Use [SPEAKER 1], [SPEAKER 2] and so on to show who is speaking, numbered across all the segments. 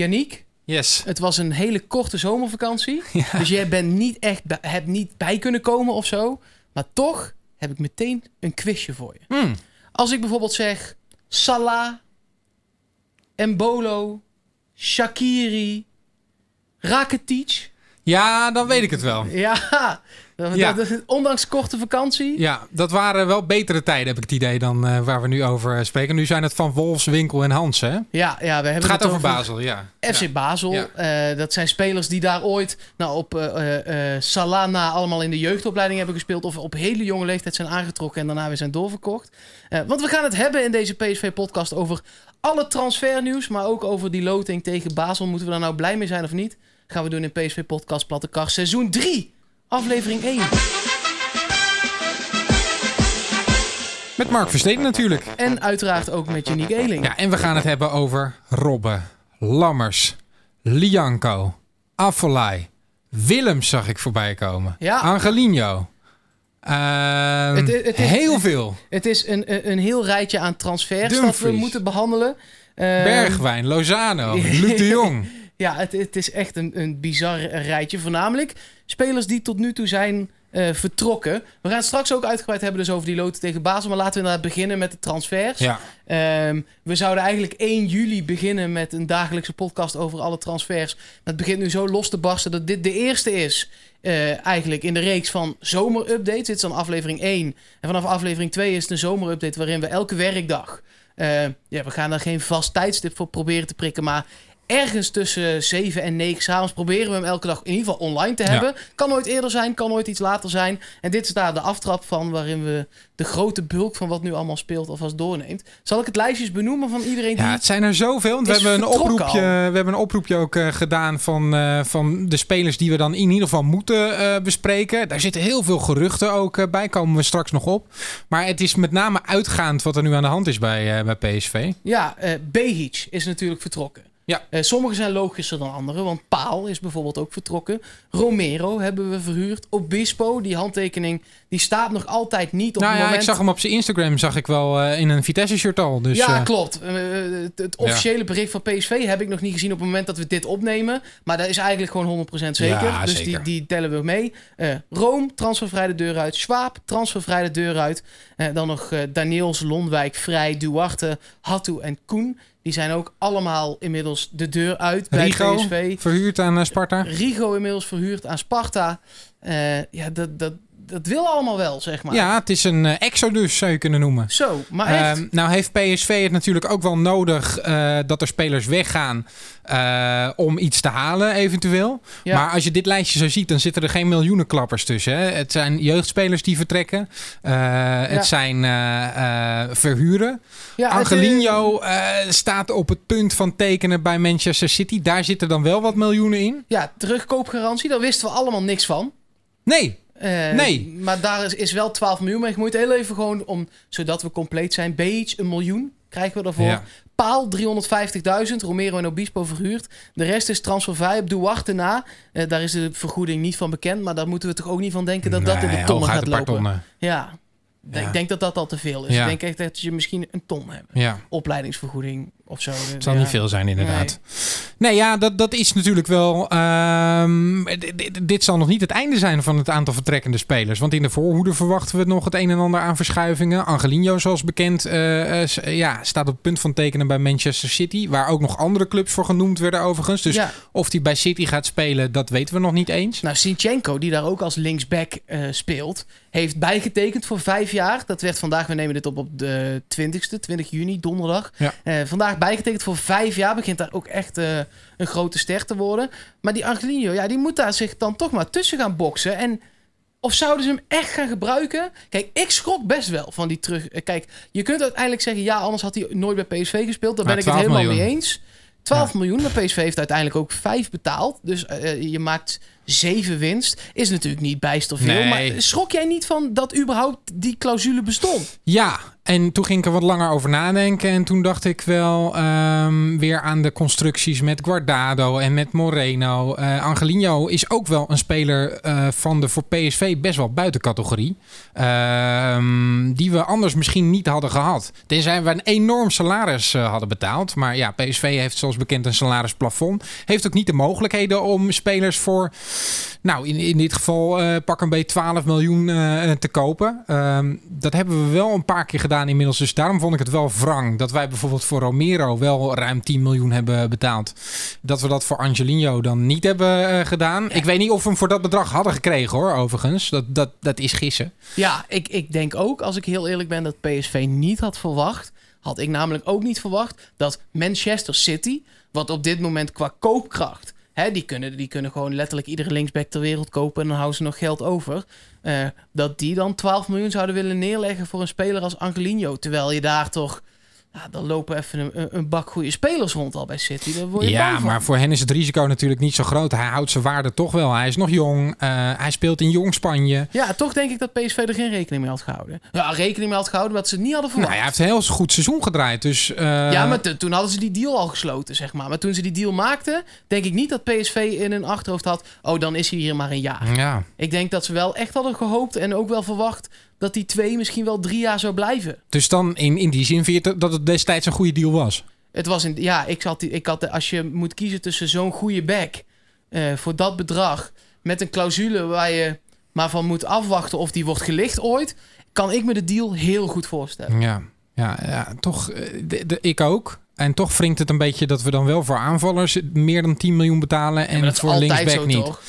[SPEAKER 1] Yannick,
[SPEAKER 2] Yes.
[SPEAKER 1] het was een hele korte zomervakantie.
[SPEAKER 2] Ja.
[SPEAKER 1] Dus jij bent niet echt hebt niet bij kunnen komen of zo. Maar toch heb ik meteen een quizje voor je.
[SPEAKER 2] Hmm.
[SPEAKER 1] Als ik bijvoorbeeld zeg Salah, Embolo, Shakiri, Rakitic.
[SPEAKER 2] Ja, dan weet ik het wel.
[SPEAKER 1] Ja,
[SPEAKER 2] Ja.
[SPEAKER 1] dat- ondanks korte vakantie.
[SPEAKER 2] Ja, dat waren wel betere tijden, heb ik het idee, dan eh, waar we nu over eh, spreken. Nu zijn het van Wolfs, Winkel en Hans, hè?
[SPEAKER 1] Ja, ja we hebben
[SPEAKER 2] Het gaat
[SPEAKER 1] het
[SPEAKER 2] over Basel, ja.
[SPEAKER 1] FC
[SPEAKER 2] Ja.
[SPEAKER 1] Basel.
[SPEAKER 2] Ja.
[SPEAKER 1] eh, dat zijn spelers die daar ooit nou, op eh eh, eh, Salana allemaal in de jeugdopleiding hebben gespeeld. Of op hele jonge leeftijd zijn aangetrokken en daarna weer zijn doorverkocht. Eh, want we gaan het hebben in deze PSV-podcast over alle transfernieuws. Maar ook over die loting tegen Basel. Moeten we daar nou blij mee zijn of niet? Gaan we doen in PSV-podcast Platte Kar seizoen 3. Aflevering 1.
[SPEAKER 2] Met Mark Versteden natuurlijk.
[SPEAKER 1] En uiteraard ook met Unique Eling.
[SPEAKER 2] Ja, en we gaan het hebben over Robben, Lammers, Lianco, Affolai, Willems zag ik voorbij komen.
[SPEAKER 1] Ja.
[SPEAKER 2] Angelino. Ehm,
[SPEAKER 1] Het is- het is-
[SPEAKER 2] heel veel.
[SPEAKER 1] Het is een, een, heel rijtje aan transfers dat we moeten behandelen. Ehm,
[SPEAKER 2] Bergwijn, Lozano, Luc de Jong.
[SPEAKER 1] Ja, het, het is echt een, een bizar rijtje. Voornamelijk spelers die tot nu toe zijn eh, vertrokken. We gaan het straks ook uitgebreid hebben dus over die loten tegen Basel. Maar laten we inderdaad beginnen met de transfers.
[SPEAKER 2] Ja,
[SPEAKER 1] Ehm, we zouden eigenlijk 1 juli beginnen met een dagelijkse podcast over alle transfers. Maar het begint nu zo los te barsten dat dit de eerste is. eh, eigenlijk in de reeks van zomerupdates. Dit is dan aflevering 1. En vanaf aflevering 2 is het een zomerupdate waarin we elke werkdag. eh, ja, we gaan daar geen vast tijdstip voor proberen te prikken. Maar ergens tussen 7 en 9 s'avonds proberen we hem elke dag in ieder geval online te
[SPEAKER 2] Ja.
[SPEAKER 1] hebben. Kan nooit eerder zijn, kan nooit iets later zijn. En dit is daar de aftrap van waarin we de grote bulk van wat nu allemaal speelt alvast doorneemt. Zal ik het lijstjes benoemen van iedereen die...
[SPEAKER 2] ja, het zijn er zoveel. Want we hebben, een oproepje,
[SPEAKER 1] al.
[SPEAKER 2] we hebben een oproepje ook eh, gedaan van, eh, van de spelers die we dan in ieder geval moeten eh, bespreken. Daar zitten heel veel geruchten ook bij, komen we straks nog op. Maar het is met name uitgaand wat er nu aan de hand is bij, bij PSV.
[SPEAKER 1] Ja, eh Behic is natuurlijk vertrokken.
[SPEAKER 2] Ja.
[SPEAKER 1] Eh, sommige zijn logischer dan andere, want Paal is bijvoorbeeld ook vertrokken. Romero hebben we verhuurd. Obispo, die handtekening, die staat nog altijd niet op
[SPEAKER 2] nou
[SPEAKER 1] het
[SPEAKER 2] ja,
[SPEAKER 1] moment...
[SPEAKER 2] ik zag hem op zijn Instagram zag ik wel eh, in een Vitesse-shirt al. Dus,
[SPEAKER 1] ja,
[SPEAKER 2] eh,
[SPEAKER 1] klopt. Het, het officiële bericht van PSV heb ik nog niet gezien op het moment dat we dit opnemen. Maar dat is eigenlijk gewoon 100% zeker.
[SPEAKER 2] Ja,
[SPEAKER 1] dus Die,
[SPEAKER 2] zeker.
[SPEAKER 1] die tellen we mee. Rome, transfervrij de deur uit. Schwab, transfervrij de deur uit. Dan nog Daniels, Londwijk, Vrij, Duarte, Hattu en Koen. Die zijn ook allemaal inmiddels de deur uit bij
[SPEAKER 2] Rigo,
[SPEAKER 1] PSV.
[SPEAKER 2] verhuurd aan eh, Sparta.
[SPEAKER 1] Rigo inmiddels verhuurd aan Sparta. Eh, ja, dat, dat, dat wil allemaal wel, zeg maar.
[SPEAKER 2] Ja, het is een eh, exodus zou je kunnen noemen.
[SPEAKER 1] Zo, maar echt.
[SPEAKER 2] Ehm, nou heeft PSV het natuurlijk ook wel nodig eh, dat er spelers weggaan eh, om iets te halen eventueel.
[SPEAKER 1] Ja.
[SPEAKER 2] Maar als je dit lijstje zo ziet, dan zitten er geen miljoenen klappers tussen. Hè? Het zijn jeugdspelers die vertrekken. Het zijn verhuren.
[SPEAKER 1] ja,
[SPEAKER 2] Angelino staat op het punt van tekenen bij Manchester City. Daar zitten dan wel wat miljoenen in.
[SPEAKER 1] Ja, terugkoopgarantie, daar wisten we allemaal niks van.
[SPEAKER 2] Nee,
[SPEAKER 1] Eh,
[SPEAKER 2] Nee.
[SPEAKER 1] Maar daar is, is wel 12 miljoen mee gemoeid. Heel even gewoon om, zodat we compleet zijn. Beach, een miljoen krijgen we daarvoor.
[SPEAKER 2] Ja.
[SPEAKER 1] Paal 350.000. Romero en Obispo verhuurd. De rest is transfervrij. Op Duarte na. Eh, daar is de vergoeding niet van bekend. Maar daar moeten we toch ook niet van denken dat dat in de tonnen gaat lopen.
[SPEAKER 2] tonnen.
[SPEAKER 1] Ja.
[SPEAKER 2] Ja.
[SPEAKER 1] Ik denk dat dat al te veel is.
[SPEAKER 2] Ja.
[SPEAKER 1] Ik denk echt dat je misschien een ton hebt.
[SPEAKER 2] Ja.
[SPEAKER 1] Opleidingsvergoeding of zo.
[SPEAKER 2] Het zal
[SPEAKER 1] Ja.
[SPEAKER 2] niet veel zijn, inderdaad. Nee, ja, dat, dat is natuurlijk wel. ehm, dit zal nog niet het einde zijn van het aantal vertrekkende spelers. Want in de voorhoede verwachten we nog het een en ander aan verschuivingen. Angelino, zoals bekend, eh, eh, s- ja, staat op het punt van tekenen bij Manchester City. Waar ook nog andere clubs voor genoemd werden, overigens. Dus
[SPEAKER 1] Ja.
[SPEAKER 2] of hij bij City gaat spelen, dat weten we nog niet eens.
[SPEAKER 1] Nou, Sinchenko, die daar ook als linksback eh, speelt, heeft bijgetekend voor vijf jaar. Dat werd vandaag, we nemen dit op op de 20ste, 20 juni, donderdag.
[SPEAKER 2] Ja.
[SPEAKER 1] Eh, vandaag bijgetekend voor vijf jaar. Begint daar ook echt eh, een grote ster te worden. Maar die Angelino, ja, die moet daar zich dan toch maar tussen gaan boksen. En of zouden ze hem echt gaan gebruiken? Kijk, ik schrok best wel van die terug. eh, Kijk, je kunt uiteindelijk zeggen, ja, anders had hij nooit bij PSV gespeeld. Daar ben ik het
[SPEAKER 2] 12
[SPEAKER 1] helemaal mee eens. 12 miljoen, maar PSV heeft uiteindelijk ook 5 betaald. Dus eh, je maakt zeven winst is natuurlijk niet bijster veel.
[SPEAKER 2] Nee.
[SPEAKER 1] Maar schrok jij niet van dat überhaupt die clausule bestond?
[SPEAKER 2] Ja, en toen ging ik er wat langer over nadenken. En toen dacht ik wel ehm, weer aan de constructies met Guardado en met Moreno. Eh Angelino is ook wel een speler eh, van de voor PSV best wel buiten categorie. Ehm, die we anders misschien niet hadden gehad. Tenzij we een enorm salaris eh, hadden betaald. Maar ja, PSV heeft zoals bekend een salarisplafond. Heeft ook niet de mogelijkheden om spelers voor, nou in, in dit geval eh, pak een beetje 12 miljoen eh, te kopen. Ehm, dat hebben we wel een paar keer gedaan inmiddels. Dus daarom vond ik het wel wrang dat wij bijvoorbeeld voor Romero wel ruim 10 miljoen hebben betaald. Dat we dat voor Angelino dan niet hebben eh, gedaan. Ik weet niet of we hem voor dat bedrag hadden gekregen hoor, overigens. Dat, dat, dat is gissen.
[SPEAKER 1] Ja, ik, ik denk ook, als ik heel eerlijk ben, dat PSV niet had verwacht. Had ik namelijk ook niet verwacht dat Manchester City, wat op dit moment qua koopkracht, die, kunnen, die kunnen gewoon letterlijk iedere linksback ter wereld kopen en dan houden ze nog geld over. eh, dat die dan 12 miljoen zouden willen neerleggen voor een speler als Angelino. Terwijl je daar toch. Ja, dan lopen even een, een- bak goede spelers rond al bij City. Daar word je
[SPEAKER 2] Ja,
[SPEAKER 1] bang van.
[SPEAKER 2] maar voor hen is het risico natuurlijk niet zo groot. Hij houdt zijn waarde toch wel. Hij is nog jong. eh, hij speelt in jong Spanje.
[SPEAKER 1] Ja, toch denk ik dat PSV er geen rekening mee had gehouden. Ja, rekening mee had gehouden wat ze het niet hadden
[SPEAKER 2] Nou,
[SPEAKER 1] verwacht.
[SPEAKER 2] hij heeft een heel goed seizoen gedraaid. Dus, eh,
[SPEAKER 1] Ja, maar te- toen hadden ze die deal al gesloten, zeg maar. Maar toen ze die deal maakten, denk ik niet dat PSV in hun achterhoofd had... oh, dan is hij hier maar een jaar.
[SPEAKER 2] Ja,
[SPEAKER 1] Ik denk dat ze wel echt hadden gehoopt en ook wel verwacht... dat die twee misschien wel drie jaar zou blijven.
[SPEAKER 2] dus dan in, in die zin vind je het- dat het destijds een goede deal was.
[SPEAKER 1] Het was in, ja, ik had, die- ik had, als je moet kiezen tussen zo'n goede back eh, voor dat bedrag, met een clausule waar je maar van moet afwachten of die wordt gelicht ooit, kan ik me de deal heel goed voorstellen.
[SPEAKER 2] Ja, ja, ja toch. eh, de, de- ik ook. En toch wringt het een beetje dat we dan wel voor aanvallers meer dan 10 miljoen betalen. En
[SPEAKER 1] is
[SPEAKER 2] voor linksback niet.
[SPEAKER 1] toch?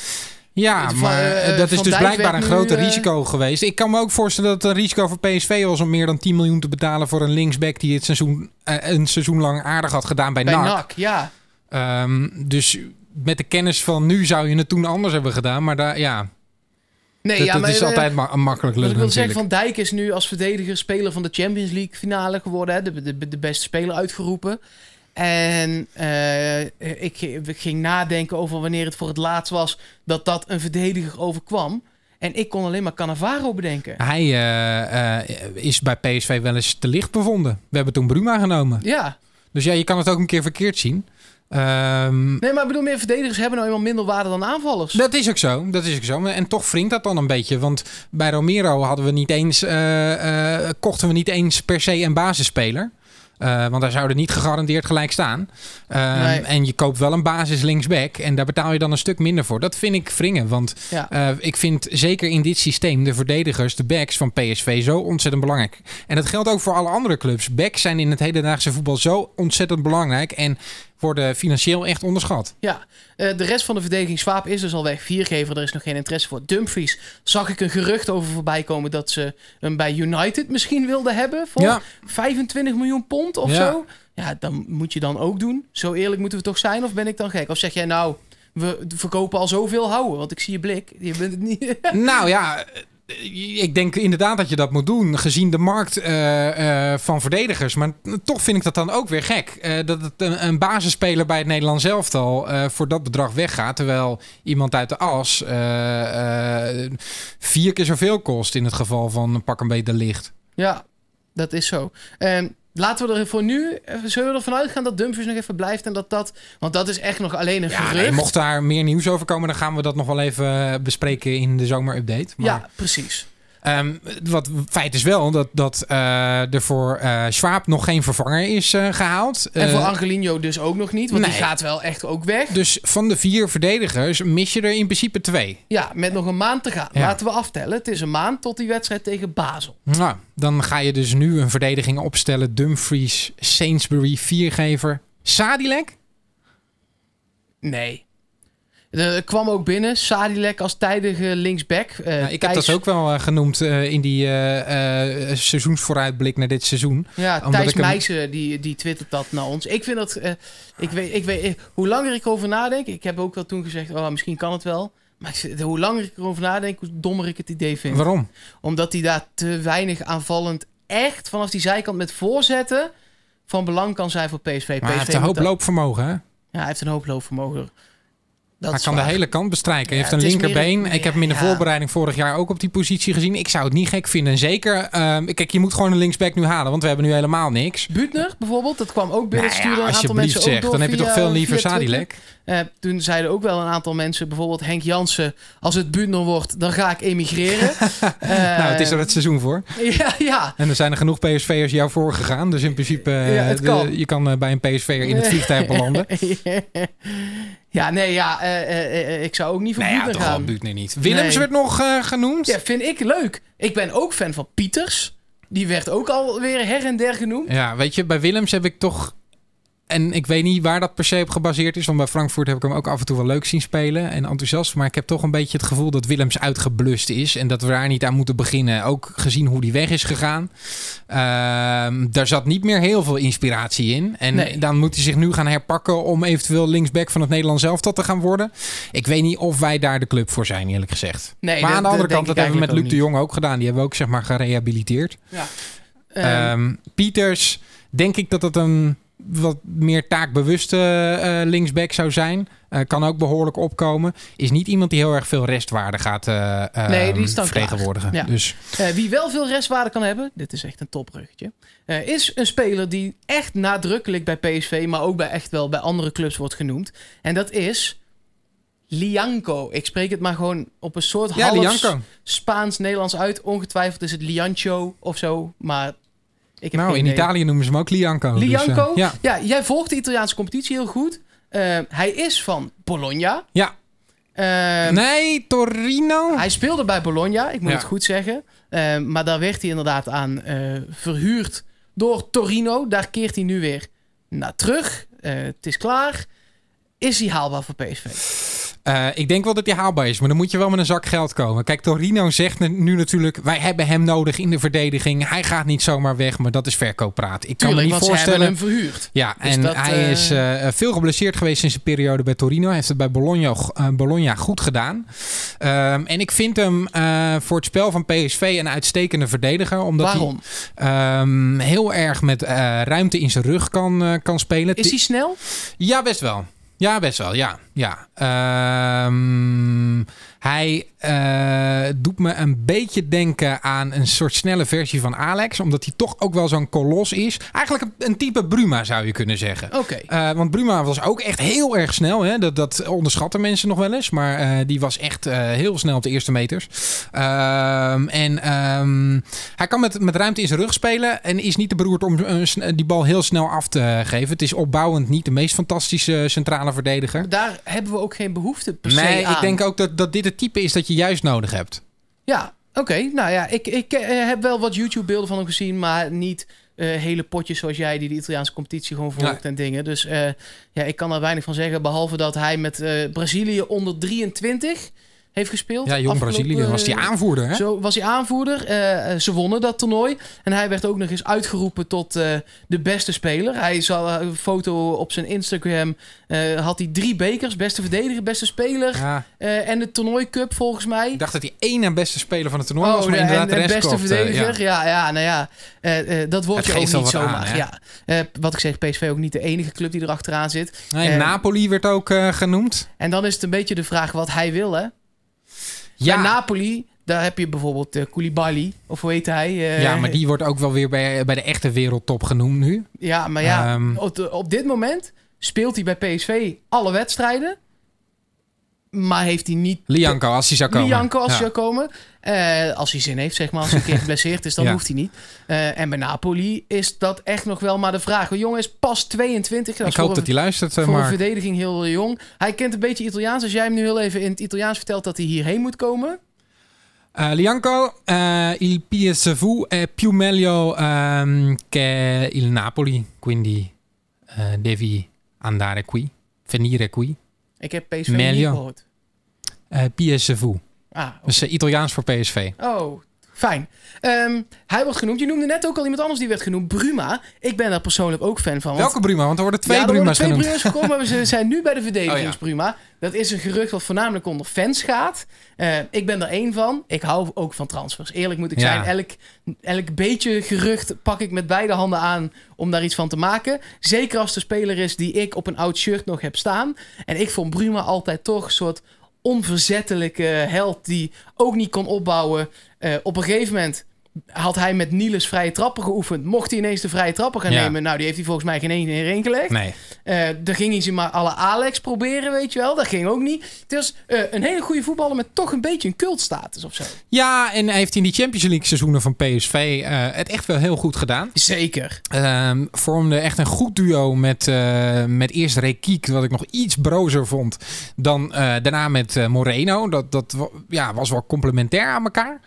[SPEAKER 2] Ja, maar
[SPEAKER 1] eh,
[SPEAKER 2] eh, dat is dus
[SPEAKER 1] Dijk
[SPEAKER 2] blijkbaar een groter
[SPEAKER 1] eh,
[SPEAKER 2] risico geweest. Ik kan me ook voorstellen dat het een risico voor PSV was om meer dan 10 miljoen te betalen voor een linksback die het seizoen, een seizoen lang aardig had gedaan bij,
[SPEAKER 1] Bij
[SPEAKER 2] NAC.
[SPEAKER 1] NAC, ja.
[SPEAKER 2] Ehm, dus met de kennis van nu zou je het toen anders hebben gedaan. Maar daar, ja,
[SPEAKER 1] Nee,
[SPEAKER 2] dat,
[SPEAKER 1] ja,
[SPEAKER 2] dat
[SPEAKER 1] maar,
[SPEAKER 2] is altijd ma- makkelijk
[SPEAKER 1] Wat ik wil zeggen. Van Dijk is nu als verdediger speler van de Champions League finale geworden. Hè? De, de, de beste speler uitgeroepen. En eh, ik, ik ging nadenken over wanneer het voor het laatst was dat dat een verdediger overkwam. En ik kon alleen maar Cannavaro bedenken.
[SPEAKER 2] Hij eh, eh, is bij PSV wel eens te licht bevonden. We hebben toen Bruma genomen.
[SPEAKER 1] Ja,
[SPEAKER 2] Dus ja, je kan het ook een keer verkeerd zien. Ehm,
[SPEAKER 1] nee, maar ik bedoel, meer verdedigers hebben nou eenmaal minder waarde dan aanvallers.
[SPEAKER 2] Dat is ook zo, dat is ook zo. En toch wringt dat dan een beetje. Want bij Romero hadden we niet eens, kochten we niet eens per se een basisspeler. Eh, want daar zouden niet gegarandeerd gelijk staan. Ehm,
[SPEAKER 1] Nee.
[SPEAKER 2] En je koopt wel een basis linksback. En daar betaal je dan een stuk minder voor. Dat vind ik wringen. Want
[SPEAKER 1] Ja.
[SPEAKER 2] eh, ik vind zeker in dit systeem de verdedigers, de backs van PSV zo ontzettend belangrijk. En dat geldt ook voor alle andere clubs. Backs zijn in het hedendaagse voetbal zo ontzettend belangrijk. En worden financieel echt onderschat.
[SPEAKER 1] Ja, eh, de rest van de verdediging Swaap is dus al weg. Viergever, er is nog geen interesse voor. Dumfries zag ik een gerucht over voorbij komen dat ze hem bij United misschien wilden hebben voor
[SPEAKER 2] Ja.
[SPEAKER 1] 25 miljoen pond of
[SPEAKER 2] Ja.
[SPEAKER 1] zo. Ja, dan moet je dan ook doen. Zo eerlijk moeten we toch zijn of ben ik dan gek? Of zeg jij nou, we verkopen al zoveel houden? Want ik zie je blik, je bent het niet.
[SPEAKER 2] Nou ja, ik denk inderdaad dat je dat moet doen, gezien de markt eh, eh, van verdedigers. Maar toch vind ik dat dan ook weer gek. eh, dat het een, basisspeler bij het Nederlands elftal eh voor dat bedrag weggaat. Terwijl iemand uit de as eh, eh, vier keer zoveel kost in het geval van pak een beetje licht.
[SPEAKER 1] ja, dat is zo. Ehm, laten we er voor nu, eh, zullen we ervan uitgaan dat Dumfries nog even blijft en dat dat, want dat is echt nog alleen een
[SPEAKER 2] Ja,
[SPEAKER 1] gerucht.
[SPEAKER 2] nee, mocht daar meer nieuws over komen, dan gaan we dat nog wel even eh, bespreken in de zomerupdate. Maar,
[SPEAKER 1] Ja, precies.
[SPEAKER 2] Ehm, wat feit is wel dat, dat eh, er voor eh Schwab nog geen vervanger is eh, gehaald.
[SPEAKER 1] En voor Angelino dus ook nog niet, want die gaat wel echt ook weg.
[SPEAKER 2] dus van de vier verdedigers mis je er in principe twee.
[SPEAKER 1] Ja, met nog een maand te gaan.
[SPEAKER 2] Ja.
[SPEAKER 1] Laten we aftellen. Het is een maand tot die wedstrijd tegen Basel.
[SPEAKER 2] Nou, dan ga je dus nu een verdediging opstellen. Dumfries, Sainsbury, viergever, Sadilek.
[SPEAKER 1] Nee. Er kwam ook binnen Sadilek als tijdige linksback. Eh,
[SPEAKER 2] Ja, ik heb dat ook wel eh, genoemd eh, in die eh, eh, seizoensvooruitblik naar dit seizoen.
[SPEAKER 1] Ja,
[SPEAKER 2] omdat
[SPEAKER 1] Thijs
[SPEAKER 2] hem-
[SPEAKER 1] Meijsen die, die twittert dat naar ons. Ik vind dat... eh, ik weet, ik weet, eh, hoe langer ik erover nadenk... Ik heb ook wel toen gezegd, oh, misschien kan het wel. Maar ik hoe langer ik erover nadenk, hoe dommer ik het idee vind.
[SPEAKER 2] Waarom?
[SPEAKER 1] Omdat hij daar te weinig aanvallend echt vanaf die zijkant met voorzetten van belang kan zijn voor PSV.
[SPEAKER 2] Maar hij
[SPEAKER 1] PSV
[SPEAKER 2] heeft een hoop loopvermogen, hè?
[SPEAKER 1] Ja, hij heeft een hoop loopvermogen.
[SPEAKER 2] Hij kan de hele kant bestrijken. Hij
[SPEAKER 1] Ja,
[SPEAKER 2] heeft een linkerbeen. ik heb hem in de
[SPEAKER 1] ja.
[SPEAKER 2] voorbereiding vorig jaar ook op die positie gezien. Ik zou het niet gek vinden. En zeker, ehm, kijk, je moet gewoon een linksback nu halen, want we hebben nu helemaal niks.
[SPEAKER 1] Butner bijvoorbeeld, dat kwam ook binnen.
[SPEAKER 2] Nou ja,
[SPEAKER 1] een aantal mensen ook
[SPEAKER 2] zeg,
[SPEAKER 1] door
[SPEAKER 2] dan heb je toch veel liever. Sadilek.
[SPEAKER 1] Eh, toen zeiden ook wel een aantal mensen, bijvoorbeeld Henk Jansen, als het Butner wordt, dan ga ik emigreren. Eh,
[SPEAKER 2] nou, het is er het seizoen voor.
[SPEAKER 1] Ja, ja.
[SPEAKER 2] En er zijn er genoeg PSV'ers jou voorgegaan. Dus in principe, eh,
[SPEAKER 1] Ja, het
[SPEAKER 2] de-
[SPEAKER 1] kan.
[SPEAKER 2] je kan eh, bij een PSV'er in het vliegtuig belanden.
[SPEAKER 1] Ja, nee, ja, eh, eh, eh, ik zou ook niet voor
[SPEAKER 2] Nou ja,
[SPEAKER 1] Butner
[SPEAKER 2] toch
[SPEAKER 1] gaan.
[SPEAKER 2] Niet. Willems
[SPEAKER 1] Nee.
[SPEAKER 2] werd nog genoemd.
[SPEAKER 1] Ja, vind ik leuk. Ik ben ook fan van Pieters. Die werd ook alweer her en der genoemd.
[SPEAKER 2] Ja, weet je, bij Willems heb ik toch... En ik weet niet waar dat per se op gebaseerd is. Want bij Frankfurt heb ik hem ook af en toe wel leuk zien spelen. En enthousiast. Maar ik heb toch een beetje het gevoel dat Willems uitgeblust is. En dat we daar niet aan moeten beginnen. Ook gezien hoe die weg is gegaan. Ehm, daar zat niet meer heel veel inspiratie in. En
[SPEAKER 1] Nee.
[SPEAKER 2] dan moet hij zich nu gaan herpakken om eventueel linksback van het Nederlands elftal te gaan worden. Ik weet niet of wij daar de club voor zijn, eerlijk gezegd.
[SPEAKER 1] Nee,
[SPEAKER 2] maar
[SPEAKER 1] dat-
[SPEAKER 2] aan de andere
[SPEAKER 1] dat
[SPEAKER 2] kant, dat hebben we met Luc de Jong ook gedaan. Die hebben we ook zeg maar gerehabiliteerd.
[SPEAKER 1] Ja. Ehm,
[SPEAKER 2] Ehm, Pieters, denk ik dat het een wat meer taakbewuste eh, linksback zou zijn. Eh, kan ook behoorlijk opkomen. Is niet iemand die heel erg veel restwaarde gaat eh,
[SPEAKER 1] Nee, die
[SPEAKER 2] vertegenwoordigen.
[SPEAKER 1] Ja.
[SPEAKER 2] Dus
[SPEAKER 1] wie wel veel restwaarde kan hebben, dit is echt een topbruggetje, is een speler die echt nadrukkelijk bij PSV, maar ook bij echt wel bij andere clubs wordt genoemd. En dat is Lianco. Ik spreek het maar gewoon op een soort
[SPEAKER 2] ja,
[SPEAKER 1] half. Spaans-Nederlands uit. Ongetwijfeld is het Liancho of zo, maar ik heb
[SPEAKER 2] Nou, in
[SPEAKER 1] idee.
[SPEAKER 2] Italië noemen ze hem ook Lianco. dus, eh,
[SPEAKER 1] Lianco?
[SPEAKER 2] ja.
[SPEAKER 1] Ja, jij volgt de Italiaanse competitie heel goed. Eh, hij is van Bologna.
[SPEAKER 2] ja.
[SPEAKER 1] Eh,
[SPEAKER 2] Nee, Torino.
[SPEAKER 1] Hij speelde bij Bologna, ik moet
[SPEAKER 2] Ja.
[SPEAKER 1] het goed zeggen. Eh, maar daar werd hij inderdaad aan eh, verhuurd door Torino. Daar keert hij nu weer naar terug. Eh, het is klaar. Is hij haalbaar voor PSV?
[SPEAKER 2] Eh, ik denk wel dat hij haalbaar is, maar dan moet je wel met een zak geld komen. Kijk, Torino zegt nu- natuurlijk... wij hebben hem nodig in de verdediging. Hij gaat niet zomaar weg, maar dat is verkooppraat. Ik kan me niet voorstellen...
[SPEAKER 1] hebben hem verhuurd.
[SPEAKER 2] Ja,
[SPEAKER 1] Dus
[SPEAKER 2] en
[SPEAKER 1] dat,
[SPEAKER 2] hij
[SPEAKER 1] eh,
[SPEAKER 2] is eh, veel geblesseerd geweest in zijn periode bij Torino. Hij heeft het bij Bologna, eh, Bologna goed gedaan. Ehm, en ik vind hem eh, voor het spel van PSV een uitstekende verdediger. Omdat
[SPEAKER 1] Waarom?
[SPEAKER 2] hij ehm, heel erg met eh, ruimte in zijn rug kan, eh, kan spelen.
[SPEAKER 1] Is hij snel?
[SPEAKER 2] Ja, best wel. Ja, best wel. Ja, ja. Ehm, hij eh, doet me een beetje denken aan een soort snelle versie van Alex. Omdat hij toch ook wel zo'n kolos is. Eigenlijk een, een type Bruma zou je kunnen zeggen.
[SPEAKER 1] Oké.
[SPEAKER 2] Eh, want Bruma was ook echt heel erg snel. Hè? Dat, dat onderschatten mensen nog wel eens. Maar eh, die was echt heel snel op de eerste meters. Ehm, en ehm, hij kan met, met ruimte in zijn rug spelen. En is niet te beroerd om die bal heel snel af te geven. Het is opbouwend niet de meest fantastische centrale verdediger.
[SPEAKER 1] Daar hebben we ook geen behoefte per se
[SPEAKER 2] Nee,
[SPEAKER 1] aan.
[SPEAKER 2] ik denk ook dat, dat dit het type is dat je juist nodig hebt.
[SPEAKER 1] Ja, oké. Nou ja, ik, ik eh, heb wel wat YouTube-beelden van hem gezien, maar niet eh, hele potjes zoals jij die de Italiaanse competitie gewoon volgt en dingen. Dus eh, ja, ik kan daar weinig van zeggen, behalve dat hij met Brazilië onder 23 heeft gespeeld.
[SPEAKER 2] Ja, jong Brazilië was die
[SPEAKER 1] eh,
[SPEAKER 2] aanvoerder. Hè?
[SPEAKER 1] Zo was hij aanvoerder. Eh, eh, ze wonnen dat toernooi. En hij werd ook nog eens uitgeroepen tot de beste speler. Hij zal een foto op zijn Instagram. had hij drie bekers: beste verdediger, beste speler.
[SPEAKER 2] Ja,
[SPEAKER 1] en de toernooicup volgens mij.
[SPEAKER 2] ik dacht dat hij één en beste speler van het toernooi was.
[SPEAKER 1] Oh,
[SPEAKER 2] Maar
[SPEAKER 1] de-
[SPEAKER 2] inderdaad,
[SPEAKER 1] en,
[SPEAKER 2] de rest
[SPEAKER 1] beste verdediger.
[SPEAKER 2] ja.
[SPEAKER 1] ja. ja, nou ja. dat wordt je ook niet zomaar.
[SPEAKER 2] aan, hè?
[SPEAKER 1] ja. Wat ik zeg, PSV ook niet de enige club die erachteraan zit.
[SPEAKER 2] Nee, Napoli werd ook genoemd.
[SPEAKER 1] En dan is het een beetje de vraag wat hij wil, hè?
[SPEAKER 2] Ja,
[SPEAKER 1] Bij Napoli, daar heb je bijvoorbeeld eh Koulibaly, of hoe heet hij? Eh,
[SPEAKER 2] Ja, maar die wordt ook wel weer bij, bij de echte wereldtop genoemd nu.
[SPEAKER 1] Ja, maar ja,
[SPEAKER 2] Ehm.
[SPEAKER 1] op dit moment speelt hij bij PSV alle wedstrijden. Maar heeft hij niet...
[SPEAKER 2] Lianco, als hij zou komen.
[SPEAKER 1] Lianco als
[SPEAKER 2] Ja.
[SPEAKER 1] hij zou komen. Eh, als hij zin heeft, zeg maar. Als hij een keer geblesseerd is, dan
[SPEAKER 2] Ja.
[SPEAKER 1] hoeft hij niet. Eh, en bij Napoli is dat echt nog wel maar de vraag. De jongen is pas 22. Dat
[SPEAKER 2] Ik hoop dat hij luistert, eh,
[SPEAKER 1] voor een
[SPEAKER 2] Mark.
[SPEAKER 1] verdediging heel jong. Hij kent een beetje Italiaans. Als jij hem nu heel even in het Italiaans vertelt dat hij hierheen moet komen.
[SPEAKER 2] Eh, Lianco, il PSV è più meglio ehm, che il Napoli, quindi devi andare qui, venire qui.
[SPEAKER 1] Ik heb PSV niet
[SPEAKER 2] Meglio.
[SPEAKER 1] gehoord.
[SPEAKER 2] Eh, PSV,
[SPEAKER 1] Ah,
[SPEAKER 2] dus eh, Italiaans voor PSV.
[SPEAKER 1] oh, Fijn. Ehm, hij wordt genoemd. Je noemde net ook al iemand anders die werd genoemd. Bruma. Ik ben daar persoonlijk ook fan van. want-
[SPEAKER 2] Welke Bruma? Want er worden twee
[SPEAKER 1] ja, er worden
[SPEAKER 2] Bruma's
[SPEAKER 1] twee
[SPEAKER 2] genoemd.
[SPEAKER 1] Bruma's gekomen, maar ze zijn nu bij de
[SPEAKER 2] Oh,
[SPEAKER 1] verdedigingsbruma. Dat is een gerucht wat voornamelijk onder fans gaat. Eh, ik ben er één van. Ik hou ook van transfers. Eerlijk moet ik
[SPEAKER 2] Ja.
[SPEAKER 1] zijn. Elk, elk beetje gerucht pak ik met beide handen aan om daar iets van te maken. Zeker als de speler is die ik op een oud shirt nog heb staan. En ik vond Bruma altijd toch een soort onverzettelijke held die ook niet kon opbouwen. Eh, op een gegeven moment had hij met Niels vrije trappen geoefend. Mocht hij ineens de vrije trappen gaan
[SPEAKER 2] Ja.
[SPEAKER 1] nemen. Nou, die heeft hij volgens mij geen één in gelegd.
[SPEAKER 2] Nee.
[SPEAKER 1] Dan ging hij ze maar alle Alex proberen, weet je wel. Dat ging ook niet. Was eh, een hele goede voetballer met toch een beetje een cultstatus of zo.
[SPEAKER 2] Ja, en hij heeft in die Champions League seizoenen van PSV eh, het echt wel heel goed gedaan.
[SPEAKER 1] Zeker.
[SPEAKER 2] Ehm, vormde echt een goed duo met, met eerst Rekiek, wat ik nog iets brozer vond, dan daarna met Moreno. Dat, dat ja, was wel complementair aan elkaar.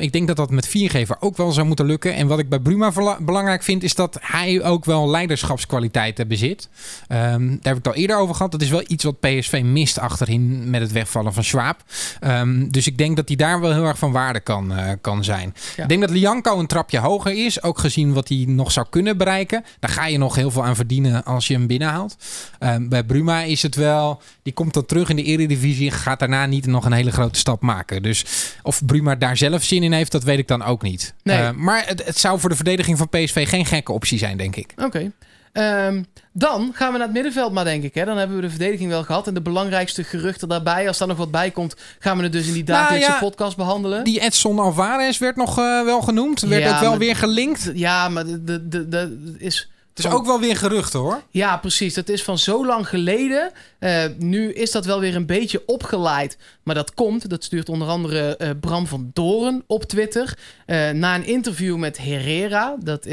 [SPEAKER 2] Ik denk dat dat met viergever ook wel zou moeten lukken. En wat ik bij Bruma belangrijk vind, is dat hij ook wel leiderschapskwaliteiten bezit. Ehm, daar heb ik het al eerder over gehad. Dat is wel iets wat PSV mist achterin met het wegvallen van Schwab. Ehm, dus ik denk dat hij daar wel heel erg van waarde kan, eh, kan zijn.
[SPEAKER 1] Ja.
[SPEAKER 2] Ik denk dat Lianco een trapje hoger is. Ook gezien wat hij nog zou kunnen bereiken. Daar ga je nog heel veel aan verdienen als je hem binnenhaalt. Ehm, bij Bruma is het wel... Die komt dan terug in de Eredivisie. Gaat daarna niet nog een hele grote stap maken. Dus of Bruma daar zelf zin in heeft, dat weet ik dan ook niet.
[SPEAKER 1] Nee.
[SPEAKER 2] Eh, maar het, het zou voor de verdediging van PSV geen gekke optie zijn, denk ik.
[SPEAKER 1] Oké. Ehm, dan gaan we naar het middenveld maar, denk ik. Hè? Dan hebben we de verdediging wel gehad. En de belangrijkste geruchten daarbij, als daar nog wat bij komt... gaan we het dus in die dagelijkse
[SPEAKER 2] Nou ja,
[SPEAKER 1] podcast behandelen.
[SPEAKER 2] Die Edson Alvarez werd nog eh, wel genoemd. Werd
[SPEAKER 1] Ja,
[SPEAKER 2] ook wel
[SPEAKER 1] maar-
[SPEAKER 2] weer gelinkt.
[SPEAKER 1] Ja, maar de, de, de, de- is...
[SPEAKER 2] Het is ook wel weer geruchten hoor.
[SPEAKER 1] Ja, precies. Dat is van zo lang geleden. Eh, nu is dat wel weer een beetje opgeleid. Maar dat komt, dat stuurt onder andere eh, Bram van Doren op Twitter. eh, na een interview met Herrera. Dat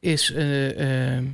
[SPEAKER 1] is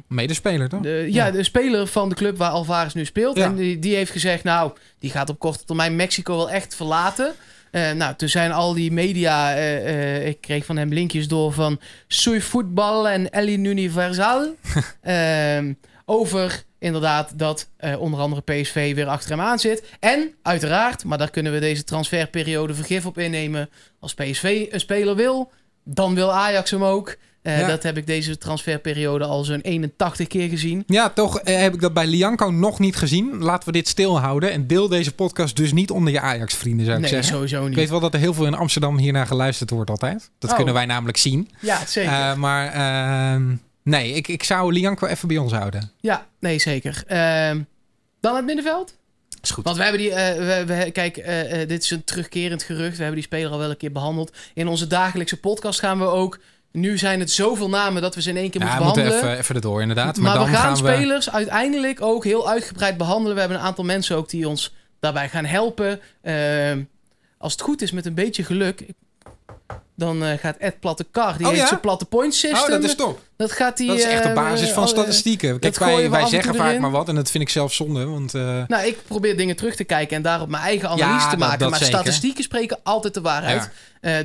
[SPEAKER 2] Medespeler toch?
[SPEAKER 1] ja, de speler van de club waar Alvarez nu speelt.
[SPEAKER 2] Ja.
[SPEAKER 1] En die, die heeft gezegd, nou, die gaat op korte termijn Mexico wel echt verlaten. Eh, nou, toen zijn al die media, eh, eh, ik kreeg van hem linkjes door van Soy Voetbal en El Universal. Ehm, over inderdaad dat onder andere PSV weer achter hem aan zit. En uiteraard, maar daar kunnen we deze transferperiode vergif op innemen. Als PSV een speler wil, dan wil Ajax hem ook. Eh,
[SPEAKER 2] Ja.
[SPEAKER 1] Dat heb ik deze transferperiode al zo'n 81 keer gezien.
[SPEAKER 2] Ja, toch eh, heb ik dat bij Lianco nog niet gezien. Laten we dit stilhouden. En deel deze podcast dus niet onder je Ajax-vrienden, zou ik
[SPEAKER 1] Nee,
[SPEAKER 2] zeggen.
[SPEAKER 1] sowieso
[SPEAKER 2] Ik
[SPEAKER 1] niet.
[SPEAKER 2] weet wel dat er heel veel in Amsterdam hiernaar geluisterd wordt altijd. Dat
[SPEAKER 1] Oh.
[SPEAKER 2] kunnen wij namelijk zien.
[SPEAKER 1] Ja, zeker.
[SPEAKER 2] Eh, maar ehm, nee, ik, ik zou Lianco even bij ons houden.
[SPEAKER 1] ja, nee, zeker. Ehm, dan het middenveld.
[SPEAKER 2] Is goed.
[SPEAKER 1] Want we hebben die... we, we- kijk, dit is een terugkerend gerucht. We hebben die speler al wel een keer behandeld. In onze dagelijkse podcast gaan we ook... Nu zijn het zoveel namen dat we ze in één keer
[SPEAKER 2] Ja, we
[SPEAKER 1] moeten
[SPEAKER 2] moeten
[SPEAKER 1] behandelen.
[SPEAKER 2] even, even erdoor inderdaad. Maar,
[SPEAKER 1] maar
[SPEAKER 2] dan
[SPEAKER 1] we gaan,
[SPEAKER 2] gaan we...
[SPEAKER 1] spelers uiteindelijk ook heel uitgebreid behandelen. We hebben een aantal mensen ook die ons daarbij gaan helpen. Ehm, als het goed is met een beetje geluk... Dan eh, gaat Ed Platte Kar, die
[SPEAKER 2] Oh,
[SPEAKER 1] heeft
[SPEAKER 2] ja?
[SPEAKER 1] zijn platte point system.
[SPEAKER 2] Oh, dat is top.
[SPEAKER 1] Dat gaat die...
[SPEAKER 2] Dat is echt op
[SPEAKER 1] eh,
[SPEAKER 2] basis van
[SPEAKER 1] eh,
[SPEAKER 2] statistieken. Kijk, wij, wij zeggen vaak
[SPEAKER 1] erin.
[SPEAKER 2] maar wat. En dat vind ik zelf zonde. Want
[SPEAKER 1] Nou, ik probeer dingen terug te kijken en daarop mijn eigen analyse
[SPEAKER 2] Ja,
[SPEAKER 1] te maken.
[SPEAKER 2] dat
[SPEAKER 1] maar
[SPEAKER 2] zeker.
[SPEAKER 1] statistieken spreken altijd de waarheid.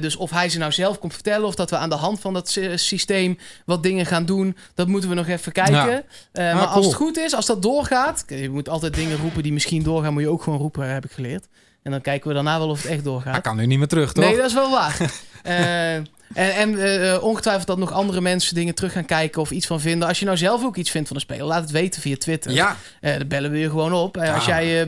[SPEAKER 1] Dus of hij ze nou zelf komt vertellen of dat we aan de hand van dat sy- systeem wat dingen gaan doen, dat moeten we nog even kijken.
[SPEAKER 2] Ah,
[SPEAKER 1] maar als het goed is, als dat doorgaat, je moet altijd dingen roepen die misschien doorgaan, moet je ook gewoon roepen, heb ik geleerd. En dan kijken we daarna wel of het echt doorgaat.
[SPEAKER 2] hij kan nu niet meer terug, toch?
[SPEAKER 1] Nee, dat is wel waar. Eh, en en eh, ongetwijfeld dat nog andere mensen dingen terug gaan kijken of iets van vinden. Als je nou zelf ook iets vindt van een speler, laat het weten via Twitter.
[SPEAKER 2] Ja,
[SPEAKER 1] Eh, dan bellen we je gewoon op. Als
[SPEAKER 2] Ja.
[SPEAKER 1] jij